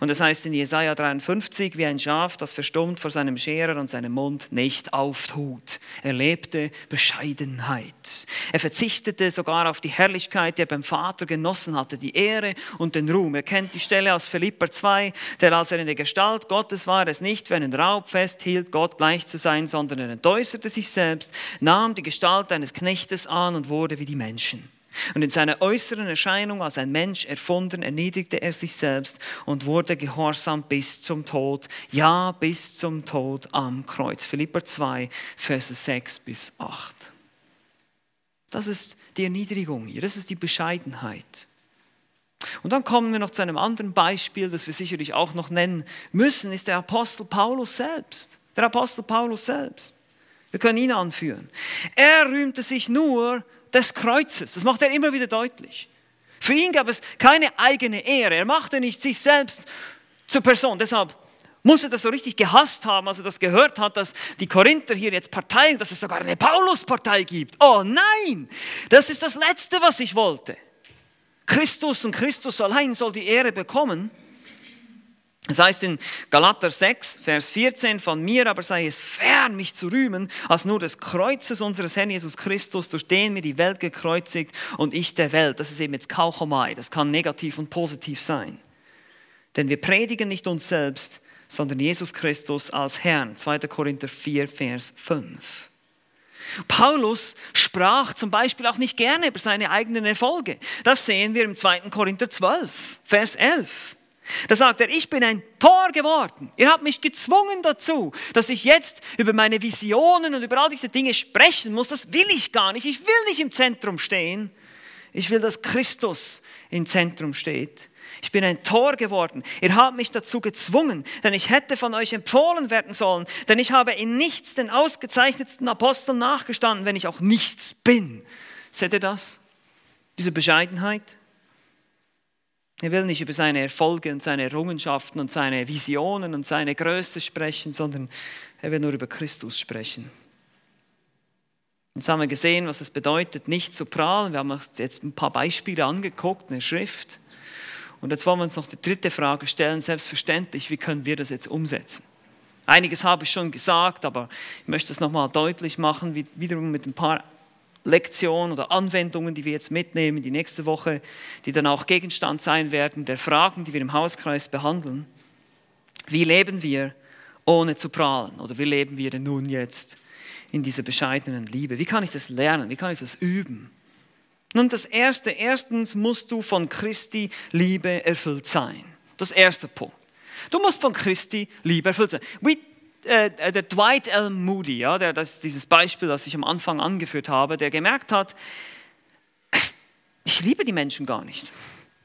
Und es heißt in Jesaja 53, wie ein Schaf, das verstummt vor seinem Scherer und seinem Mund nicht auftut. Er lebte Bescheidenheit. Er verzichtete sogar auf die Herrlichkeit, die er beim Vater genossen hatte, die Ehre und den Ruhm. Er kennt die Stelle aus Philipper 2, der als er in der Gestalt Gottes war, es nicht wie einen Raub festhielt, Gott gleich zu sein, sondern er entäußerte sich selbst, nahm die Gestalt Gestalt eines Knechtes an und wurde wie die Menschen. Und in seiner äußeren Erscheinung als ein Mensch erfunden, erniedrigte er sich selbst und wurde gehorsam bis zum Tod. Ja, bis zum Tod am Kreuz. Philipper 2, Verse 6 bis 8. Das ist die Erniedrigung hier, das ist die Bescheidenheit. Und dann kommen wir noch zu einem anderen Beispiel, das wir sicherlich auch noch nennen müssen, ist der Apostel Paulus selbst. Der Apostel Paulus selbst. Wir können ihn anführen. Er rühmte sich nur des Kreuzes. Das macht er immer wieder deutlich. Für ihn gab es keine eigene Ehre. Er machte nicht sich selbst zur Person. Deshalb muss er das so richtig gehasst haben, als er das gehört hat, dass die Korinther hier jetzt Parteien, dass es sogar eine Pauluspartei gibt. Oh nein, das ist das Letzte, was ich wollte. Christus und Christus allein soll die Ehre bekommen. Es heißt in Galater 6, Vers 14, von mir aber sei es fern, mich zu rühmen, als nur des Kreuzes unseres Herrn Jesus Christus, durch den mir die Welt gekreuzigt und ich der Welt. Das ist eben jetzt Kauchomai, das kann negativ und positiv sein. Denn wir predigen nicht uns selbst, sondern Jesus Christus als Herrn. 2. Korinther 4, Vers 5. Paulus sprach zum Beispiel auch nicht gerne über seine eigenen Erfolge. Das sehen wir im 2. Korinther 12, Vers 11. Da sagt er, ich bin ein Tor geworden. Ihr habt mich gezwungen dazu, dass ich jetzt über meine Visionen und über all diese Dinge sprechen muss. Das will ich gar nicht. Ich will nicht im Zentrum stehen. Ich will, dass Christus im Zentrum steht. Ich bin ein Tor geworden. Ihr habt mich dazu gezwungen, denn ich hätte von euch empfohlen werden sollen, denn ich habe in nichts den ausgezeichnetsten Aposteln nachgestanden, wenn ich auch nichts bin. Seht ihr das? Diese Bescheidenheit? Er will nicht über seine Erfolge und seine Errungenschaften und seine Visionen und seine Größe sprechen, sondern er will nur über Christus sprechen. Jetzt haben wir gesehen, was es bedeutet, nicht zu prahlen. Wir haben uns jetzt ein paar Beispiele angeguckt, eine Schrift. Und jetzt wollen wir uns noch die dritte Frage stellen, selbstverständlich, wie können wir das jetzt umsetzen? Einiges habe ich schon gesagt, aber ich möchte es nochmal deutlich machen, wie, wiederum mit ein paar Lektionen oder Anwendungen, die wir jetzt mitnehmen, die nächste Woche, die dann auch Gegenstand sein werden der Fragen, die wir im Hauskreis behandeln. Wie leben wir ohne zu prahlen? Oder wie leben wir denn nun jetzt in dieser bescheidenen Liebe? Wie kann ich das lernen? Wie kann ich das üben? Nun, das Erste, erstens musst du von Christi Liebe erfüllt sein. Das erste Punkt. Du musst von Christi Liebe erfüllt sein. We äh, äh, der Dwight L. Moody, ja, der, das ist dieses Beispiel, das ich am Anfang angeführt habe, der gemerkt hat, ich liebe die Menschen gar nicht.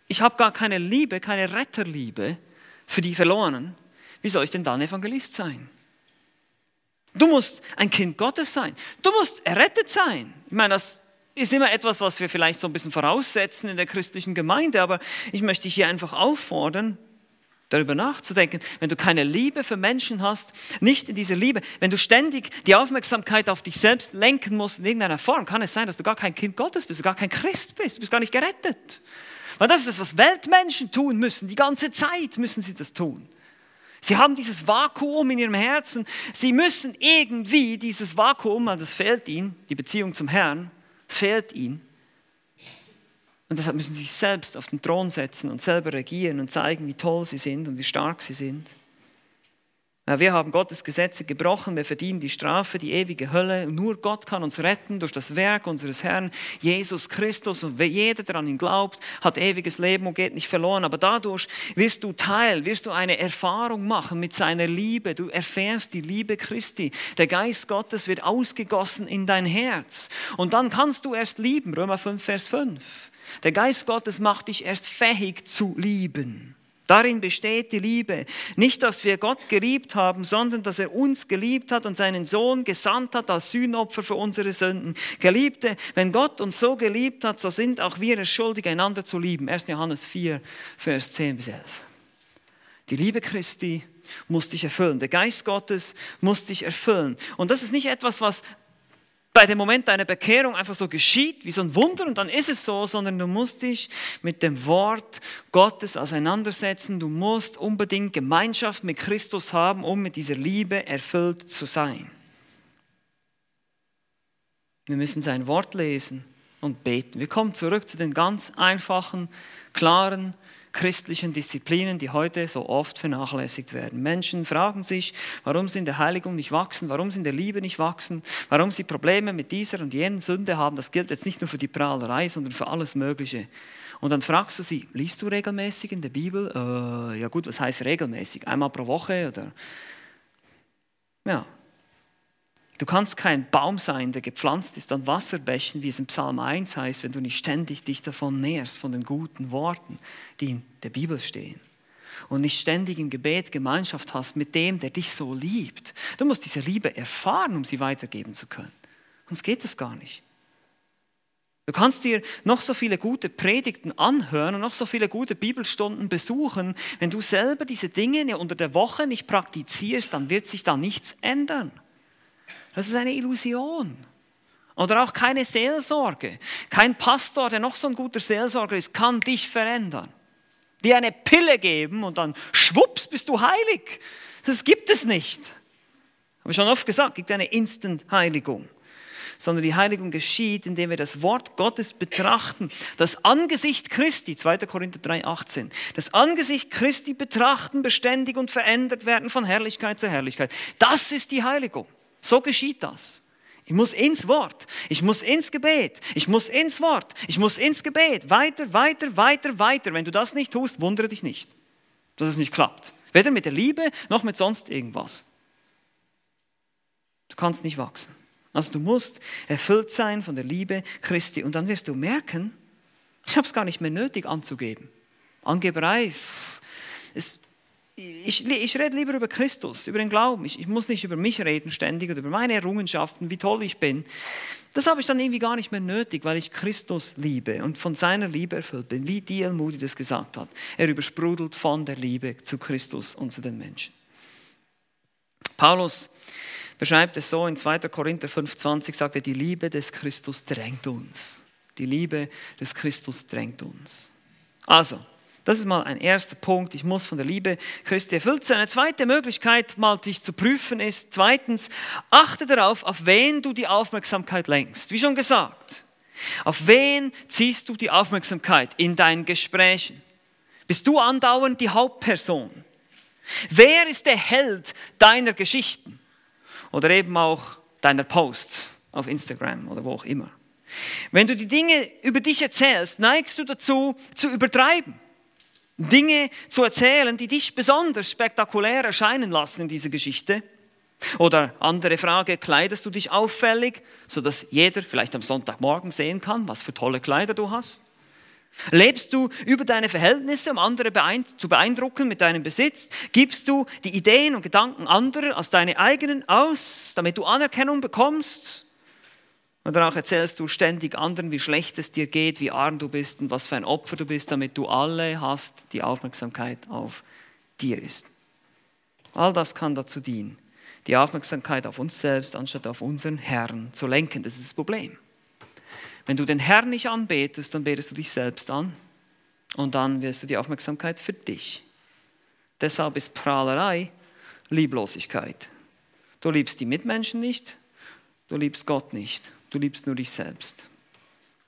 Ich habe gar keine Liebe, keine Retterliebe für die Verlorenen. Wie soll ich denn dann Evangelist sein? Du musst ein Kind Gottes sein. Du musst errettet sein. Ich meine, das ist immer etwas, was wir vielleicht so ein bisschen voraussetzen in der christlichen Gemeinde, aber ich möchte hier einfach auffordern, darüber nachzudenken, wenn du keine Liebe für Menschen hast, nicht in dieser Liebe, wenn du ständig die Aufmerksamkeit auf dich selbst lenken musst in irgendeiner Form, kann es sein, dass du gar kein Kind Gottes bist, du gar kein Christ bist, du bist gar nicht gerettet. Weil das ist das, was Weltmenschen tun müssen, die ganze Zeit müssen sie das tun. Sie haben dieses Vakuum in ihrem Herzen, sie müssen irgendwie dieses Vakuum, das fehlt ihnen, die Beziehung zum Herrn, das fehlt ihnen, und deshalb müssen sie sich selbst auf den Thron setzen und selber regieren und zeigen, wie toll sie sind und wie stark sie sind. Wir haben Gottes Gesetze gebrochen, wir verdienen die Strafe, die ewige Hölle. Nur Gott kann uns retten durch das Werk unseres Herrn Jesus Christus. Und wer jeder daran ihn glaubt, hat ewiges Leben und geht nicht verloren. Aber dadurch wirst du Teil, wirst du eine Erfahrung machen mit seiner Liebe. Du erfährst die Liebe Christi. Der Geist Gottes wird ausgegossen in dein Herz. Und dann kannst du erst lieben. Römer 5, Vers 5. Der Geist Gottes macht dich erst fähig zu lieben. Darin besteht die Liebe. Nicht, dass wir Gott geliebt haben, sondern dass er uns geliebt hat und seinen Sohn gesandt hat als Sühnopfer für unsere Sünden. Geliebte, wenn Gott uns so geliebt hat, so sind auch wir es schuldig, einander zu lieben. 1. Johannes 4, Vers 10 bis 11. Die Liebe Christi muss dich erfüllen. Der Geist Gottes muss dich erfüllen. Und das ist nicht etwas, was bei dem Moment deiner Bekehrung einfach so geschieht, wie so ein Wunder und dann ist es so, sondern du musst dich mit dem Wort Gottes auseinandersetzen. Du musst unbedingt Gemeinschaft mit Christus haben, um mit dieser Liebe erfüllt zu sein. Wir müssen sein Wort lesen und beten. Wir kommen zurück zu den ganz einfachen, klaren, christlichen Disziplinen, die heute so oft vernachlässigt werden. Menschen fragen sich, warum sie in der Heiligung nicht wachsen, warum sie in der Liebe nicht wachsen, warum sie Probleme mit dieser und jenen Sünde haben. Das gilt jetzt nicht nur für die Prahlerei, sondern für alles Mögliche. Und dann fragst du sie, liest du regelmäßig in der Bibel? Äh, ja gut, was heißt regelmäßig? Einmal pro Woche oder? Ja, Du kannst kein Baum sein, der gepflanzt ist an Wasserbächen, wie es in Psalm 1 heißt, wenn du nicht ständig dich davon nährst, von den guten Worten, die in der Bibel stehen. Und nicht ständig im Gebet Gemeinschaft hast mit dem, der dich so liebt. Du musst diese Liebe erfahren, um sie weitergeben zu können. Sonst geht das gar nicht. Du kannst dir noch so viele gute Predigten anhören und noch so viele gute Bibelstunden besuchen. Wenn du selber diese Dinge unter der Woche nicht praktizierst, dann wird sich da nichts ändern. Das ist eine Illusion. Oder auch keine Seelsorge. Kein Pastor, der noch so ein guter Seelsorger ist, kann dich verändern. Dir eine Pille geben und dann schwupps bist du heilig. Das gibt es nicht. Habe ich schon oft gesagt, gibt eine Instant-Heiligung. Sondern die Heiligung geschieht, indem wir das Wort Gottes betrachten. Das Angesicht Christi, 2. Korinther 3, 18. Das Angesicht Christi betrachten, beständig und verändert werden von Herrlichkeit zu Herrlichkeit. Das ist die Heiligung. So geschieht das. Ich muss ins Wort. Ich muss ins Gebet. Ich muss ins Wort. Ich muss ins Gebet. Weiter, weiter, weiter, weiter. Wenn du das nicht tust, wundere dich nicht, dass es nicht klappt. Weder mit der Liebe noch mit sonst irgendwas. Du kannst nicht wachsen. Also du musst erfüllt sein von der Liebe Christi und dann wirst du merken, ich habe es gar nicht mehr nötig anzugeben. Angeberei, ist ich, ich rede lieber über Christus, über den Glauben. Ich, ich, muss nicht über mich reden ständig oder über meine Errungenschaften, wie toll ich bin. Das habe ich dann irgendwie gar nicht mehr nötig, weil ich Christus liebe und von seiner Liebe erfüllt bin, wie D.L. Moody das gesagt hat. Er übersprudelt von der Liebe zu Christus und zu den Menschen. Paulus beschreibt es so in 2. Korinther 5,20, sagt er, die Liebe des Christus drängt uns. Die Liebe des Christus drängt uns. Also, das ist mal ein erster Punkt. Ich muss von der Liebe Christi erfüllt sein. Eine zweite Möglichkeit, mal dich zu prüfen, ist zweitens, achte darauf, auf wen du die Aufmerksamkeit lenkst. Wie schon gesagt, auf wen ziehst du die Aufmerksamkeit in deinen Gesprächen? Bist du andauernd die Hauptperson? Wer ist der Held deiner Geschichten? Oder eben auch deiner Posts auf Instagram oder wo auch immer. Wenn du die Dinge über dich erzählst, neigst du dazu, zu übertreiben. Dinge zu erzählen, die dich besonders spektakulär erscheinen lassen in dieser Geschichte? Oder andere Frage, kleidest du dich auffällig, sodass jeder vielleicht am Sonntagmorgen sehen kann, was für tolle Kleider du hast? Lebst du über deine Verhältnisse, um andere zu beeindrucken mit deinem Besitz? Gibst du die Ideen und Gedanken anderer als deine eigenen aus, damit du Anerkennung bekommst? Oder auch erzählst du ständig anderen, wie schlecht es dir geht, wie arm du bist und was für ein Opfer du bist, damit du alle hast, die Aufmerksamkeit auf dir ist. All das kann dazu dienen, die Aufmerksamkeit auf uns selbst anstatt auf unseren Herrn zu lenken. Das ist das Problem. Wenn du den Herrn nicht anbetest, dann betest du dich selbst an und dann wirst du die Aufmerksamkeit für dich. Deshalb ist Prahlerei Lieblosigkeit. Du liebst die Mitmenschen nicht, du liebst Gott nicht. Du liebst nur dich selbst.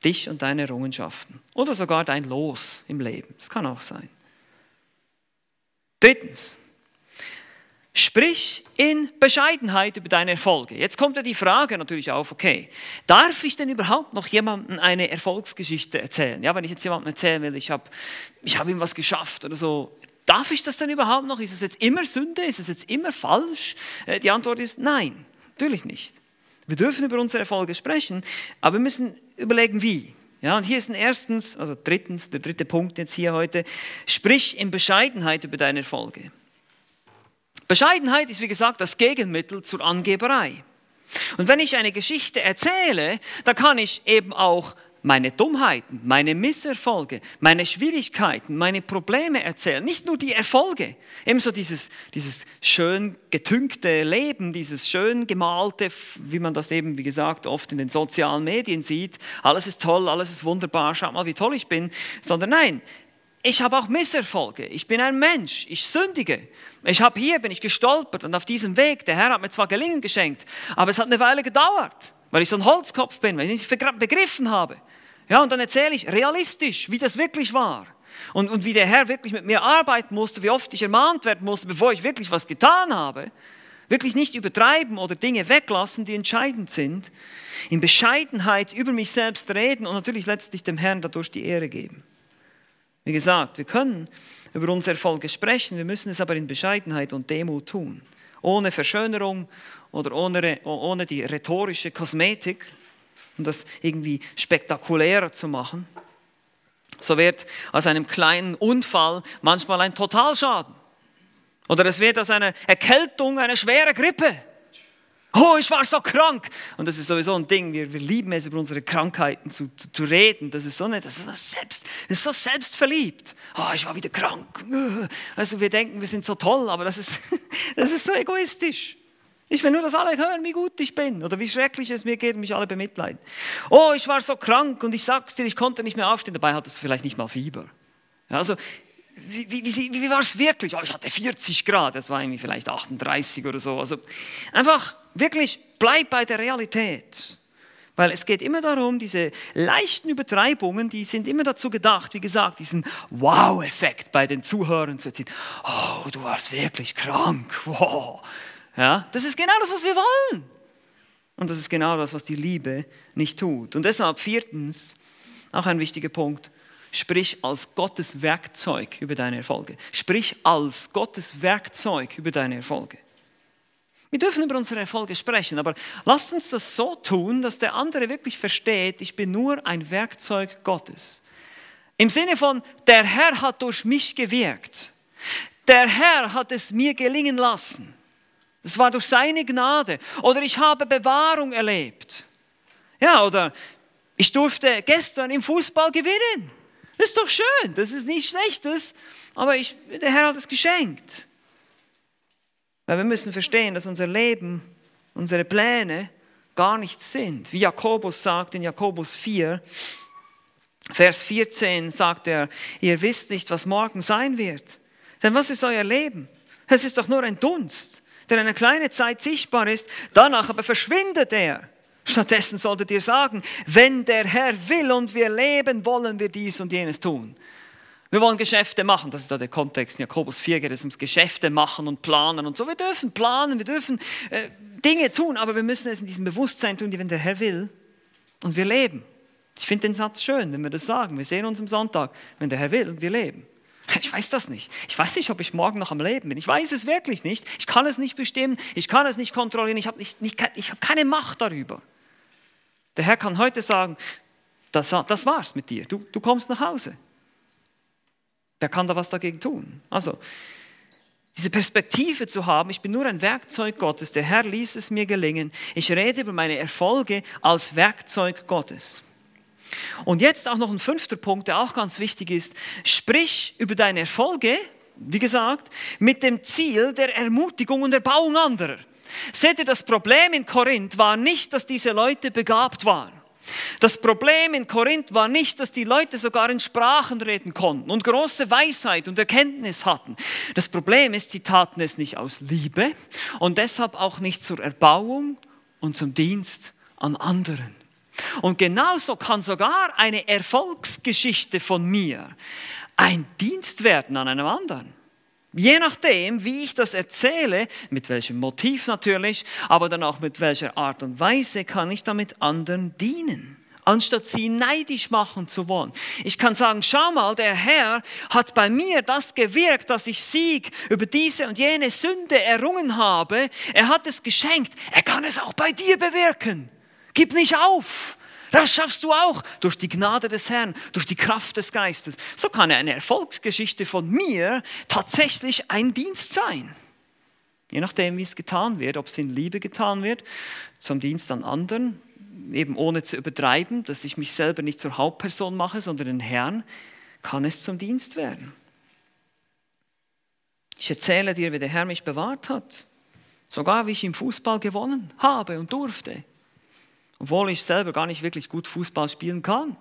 Dich und deine Errungenschaften. Oder sogar dein Los im Leben. Das kann auch sein. Drittens. Sprich in Bescheidenheit über deine Erfolge. Jetzt kommt ja die Frage natürlich auf, okay, darf ich denn überhaupt noch jemandem eine Erfolgsgeschichte erzählen? Ja, wenn ich jetzt jemandem erzählen will, ich habe ich hab ihm was geschafft oder so, darf ich das denn überhaupt noch? Ist es jetzt immer Sünde? Ist es jetzt immer falsch? Äh, die Antwort ist nein, natürlich nicht. Wir dürfen über unsere Erfolge sprechen, aber wir müssen überlegen, wie. Ja, und hier ist ein erstens, also drittens, der dritte Punkt jetzt hier heute, sprich in Bescheidenheit über deine Erfolge. Bescheidenheit ist, wie gesagt, das Gegenmittel zur Angeberei. Und wenn ich eine Geschichte erzähle, dann kann ich eben auch meine Dummheiten, meine Misserfolge, meine Schwierigkeiten, meine Probleme erzählen. Nicht nur die Erfolge, ebenso dieses, dieses schön getünkte Leben, dieses schön gemalte, wie man das eben, wie gesagt, oft in den sozialen Medien sieht. Alles ist toll, alles ist wunderbar, schaut mal, wie toll ich bin. Sondern nein, ich habe auch Misserfolge. Ich bin ein Mensch, ich sündige. Ich habe hier, bin ich gestolpert und auf diesem Weg, der Herr hat mir zwar Gelingen geschenkt, aber es hat eine Weile gedauert weil ich so ein Holzkopf bin, weil ich nicht begriffen habe. Ja, und dann erzähle ich realistisch, wie das wirklich war. Und, und wie der Herr wirklich mit mir arbeiten musste, wie oft ich ermahnt werden musste, bevor ich wirklich was getan habe. Wirklich nicht übertreiben oder Dinge weglassen, die entscheidend sind. In Bescheidenheit über mich selbst reden und natürlich letztlich dem Herrn dadurch die Ehre geben. Wie gesagt, wir können über unsere Erfolge sprechen, wir müssen es aber in Bescheidenheit und Demut tun. Ohne Verschönerung oder ohne, ohne die rhetorische Kosmetik, um das irgendwie spektakulärer zu machen. So wird aus einem kleinen Unfall manchmal ein Totalschaden. Oder es wird aus einer Erkältung eine schwere Grippe. Oh, ich war so krank. Und das ist sowieso ein Ding. Wir, wir lieben es, über unsere Krankheiten zu, zu, zu, reden. Das ist so nett. Das ist selbst, das ist so selbstverliebt. Oh, ich war wieder krank. Also wir denken, wir sind so toll, aber das ist, das ist so egoistisch. Ich will nur, dass alle hören, wie gut ich bin oder wie schrecklich es mir geht und mich alle bemitleiden. Oh, ich war so krank und ich sag's dir, ich konnte nicht mehr aufstehen. Dabei hattest du vielleicht nicht mal Fieber. Ja, also, wie, wie, wie, wie war es wirklich? Oh, ich hatte 40 Grad, das war irgendwie vielleicht 38 oder so. Also einfach wirklich, bleib bei der Realität. Weil es geht immer darum, diese leichten Übertreibungen, die sind immer dazu gedacht, wie gesagt, diesen Wow-Effekt bei den Zuhörern zu erzielen. Oh, du warst wirklich krank. Wow. Ja, das ist genau das, was wir wollen. Und das ist genau das, was die Liebe nicht tut. Und deshalb viertens, auch ein wichtiger Punkt, sprich als Gottes Werkzeug über deine Erfolge. Sprich als Gottes Werkzeug über deine Erfolge. Wir dürfen über unsere Erfolge sprechen, aber lasst uns das so tun, dass der andere wirklich versteht, ich bin nur ein Werkzeug Gottes. Im Sinne von, der Herr hat durch mich gewirkt. Der Herr hat es mir gelingen lassen. Das war durch seine Gnade. Oder ich habe Bewahrung erlebt. Ja, oder ich durfte gestern im Fußball gewinnen. Das ist doch schön, das ist nichts Schlechtes, aber ich, der Herr hat es geschenkt. Weil wir müssen verstehen, dass unser Leben, unsere Pläne gar nichts sind. Wie Jakobus sagt in Jakobus 4, Vers 14 sagt er, ihr wisst nicht, was morgen sein wird. Denn was ist euer Leben? Es ist doch nur ein Dunst, der eine kleine Zeit sichtbar ist, danach aber verschwindet er. Stattdessen solltet ihr sagen, wenn der Herr will und wir leben, wollen wir dies und jenes tun. Wir wollen Geschäfte machen, das ist da der Kontext. In Jakobus 4 geht es ums Geschäfte machen und planen und so. Wir dürfen planen, wir dürfen äh, Dinge tun, aber wir müssen es in diesem Bewusstsein tun, wenn der Herr will und wir leben. Ich finde den Satz schön, wenn wir das sagen. Wir sehen uns am Sonntag, wenn der Herr will und wir leben. Ich weiß das nicht. Ich weiß nicht, ob ich morgen noch am Leben bin. Ich weiß es wirklich nicht. Ich kann es nicht bestimmen. Ich kann es nicht kontrollieren. Ich habe hab keine Macht darüber. Der Herr kann heute sagen, das, das war's mit dir. Du, du kommst nach Hause. Wer kann da was dagegen tun? Also, diese Perspektive zu haben, ich bin nur ein Werkzeug Gottes, der Herr ließ es mir gelingen. Ich rede über meine Erfolge als Werkzeug Gottes. Und jetzt auch noch ein fünfter Punkt, der auch ganz wichtig ist. Sprich über deine Erfolge, wie gesagt, mit dem Ziel der Ermutigung und Erbauung anderer. Seht ihr, das Problem in Korinth war nicht, dass diese Leute begabt waren. Das Problem in Korinth war nicht, dass die Leute sogar in Sprachen reden konnten und große Weisheit und Erkenntnis hatten. Das Problem ist, sie taten es nicht aus Liebe und deshalb auch nicht zur Erbauung und zum Dienst an anderen. Und genauso kann sogar eine Erfolgsgeschichte von mir ein Dienst werden an einem anderen. Je nachdem, wie ich das erzähle, mit welchem Motiv natürlich, aber dann auch mit welcher Art und Weise kann ich damit anderen dienen anstatt sie neidisch machen zu wollen. Ich kann sagen, schau mal, der Herr hat bei mir das gewirkt, dass ich Sieg über diese und jene Sünde errungen habe. Er hat es geschenkt. Er kann es auch bei dir bewirken. Gib nicht auf. Das schaffst du auch durch die Gnade des Herrn, durch die Kraft des Geistes. So kann eine Erfolgsgeschichte von mir tatsächlich ein Dienst sein. Je nachdem, wie es getan wird, ob es in Liebe getan wird, zum Dienst an anderen, eben ohne zu übertreiben, dass ich mich selber nicht zur Hauptperson mache, sondern den Herrn, kann es zum Dienst werden. Ich erzähle dir, wie der Herr mich bewahrt hat, sogar wie ich im Fußball gewonnen habe und durfte obwohl ich selber gar nicht wirklich gut Fußball spielen kann.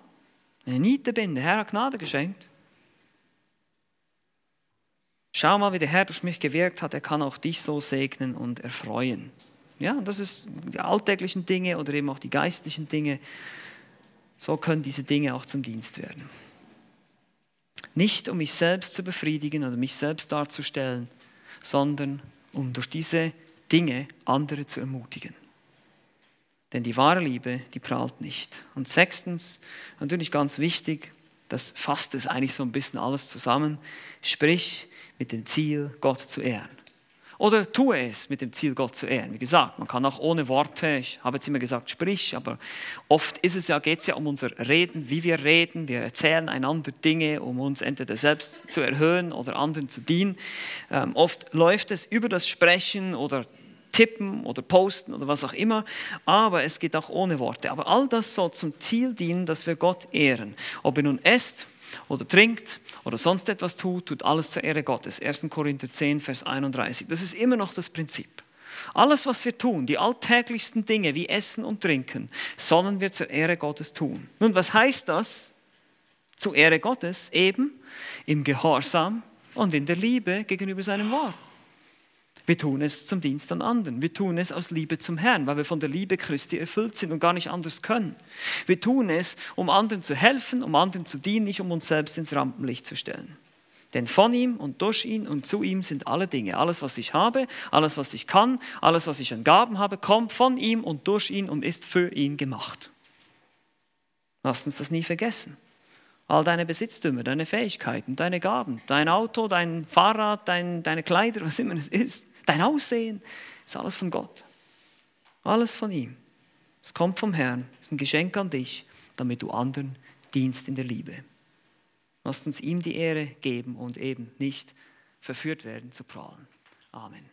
Eine Niete bin, der Herr hat Gnade geschenkt. Schau mal, wie der Herr durch mich gewirkt hat, er kann auch dich so segnen und erfreuen. Ja, das ist die alltäglichen Dinge oder eben auch die geistlichen Dinge. So können diese Dinge auch zum Dienst werden. Nicht um mich selbst zu befriedigen oder mich selbst darzustellen, sondern um durch diese Dinge andere zu ermutigen. Denn die wahre Liebe, die prahlt nicht. Und sechstens, natürlich ganz wichtig, das fasst es eigentlich so ein bisschen alles zusammen, sprich mit dem Ziel, Gott zu ehren. Oder tue es mit dem Ziel, Gott zu ehren. Wie gesagt, man kann auch ohne Worte, ich habe jetzt immer gesagt, sprich, aber oft ist es ja, geht es ja um unser Reden, wie wir reden. Wir erzählen einander Dinge, um uns entweder selbst zu erhöhen oder anderen zu dienen. Ähm, oft läuft es über das Sprechen oder tippen oder posten oder was auch immer, aber es geht auch ohne Worte. Aber all das soll zum Ziel dienen, dass wir Gott ehren. Ob er nun esst oder trinkt oder sonst etwas tut, tut alles zur Ehre Gottes. 1. Korinther 10, Vers 31. Das ist immer noch das Prinzip. Alles, was wir tun, die alltäglichsten Dinge wie Essen und Trinken, sollen wir zur Ehre Gottes tun. Nun, was heißt das? Zur Ehre Gottes eben im Gehorsam und in der Liebe gegenüber seinem Wort. Wir tun es zum Dienst an anderen. Wir tun es aus Liebe zum Herrn, weil wir von der Liebe Christi erfüllt sind und gar nicht anders können. Wir tun es, um anderen zu helfen, um anderen zu dienen, nicht um uns selbst ins Rampenlicht zu stellen. Denn von ihm und durch ihn und zu ihm sind alle Dinge. Alles, was ich habe, alles, was ich kann, alles, was ich an Gaben habe, kommt von ihm und durch ihn und ist für ihn gemacht. Lasst uns das nie vergessen. All deine Besitztümer, deine Fähigkeiten, deine Gaben, dein Auto, dein Fahrrad, dein, deine Kleider, was immer es ist, dein Aussehen, ist alles von Gott. Alles von ihm. Es kommt vom Herrn, es ist ein Geschenk an dich, damit du anderen dienst in der Liebe. Lasst uns ihm die Ehre geben und eben nicht verführt werden zu prahlen. Amen.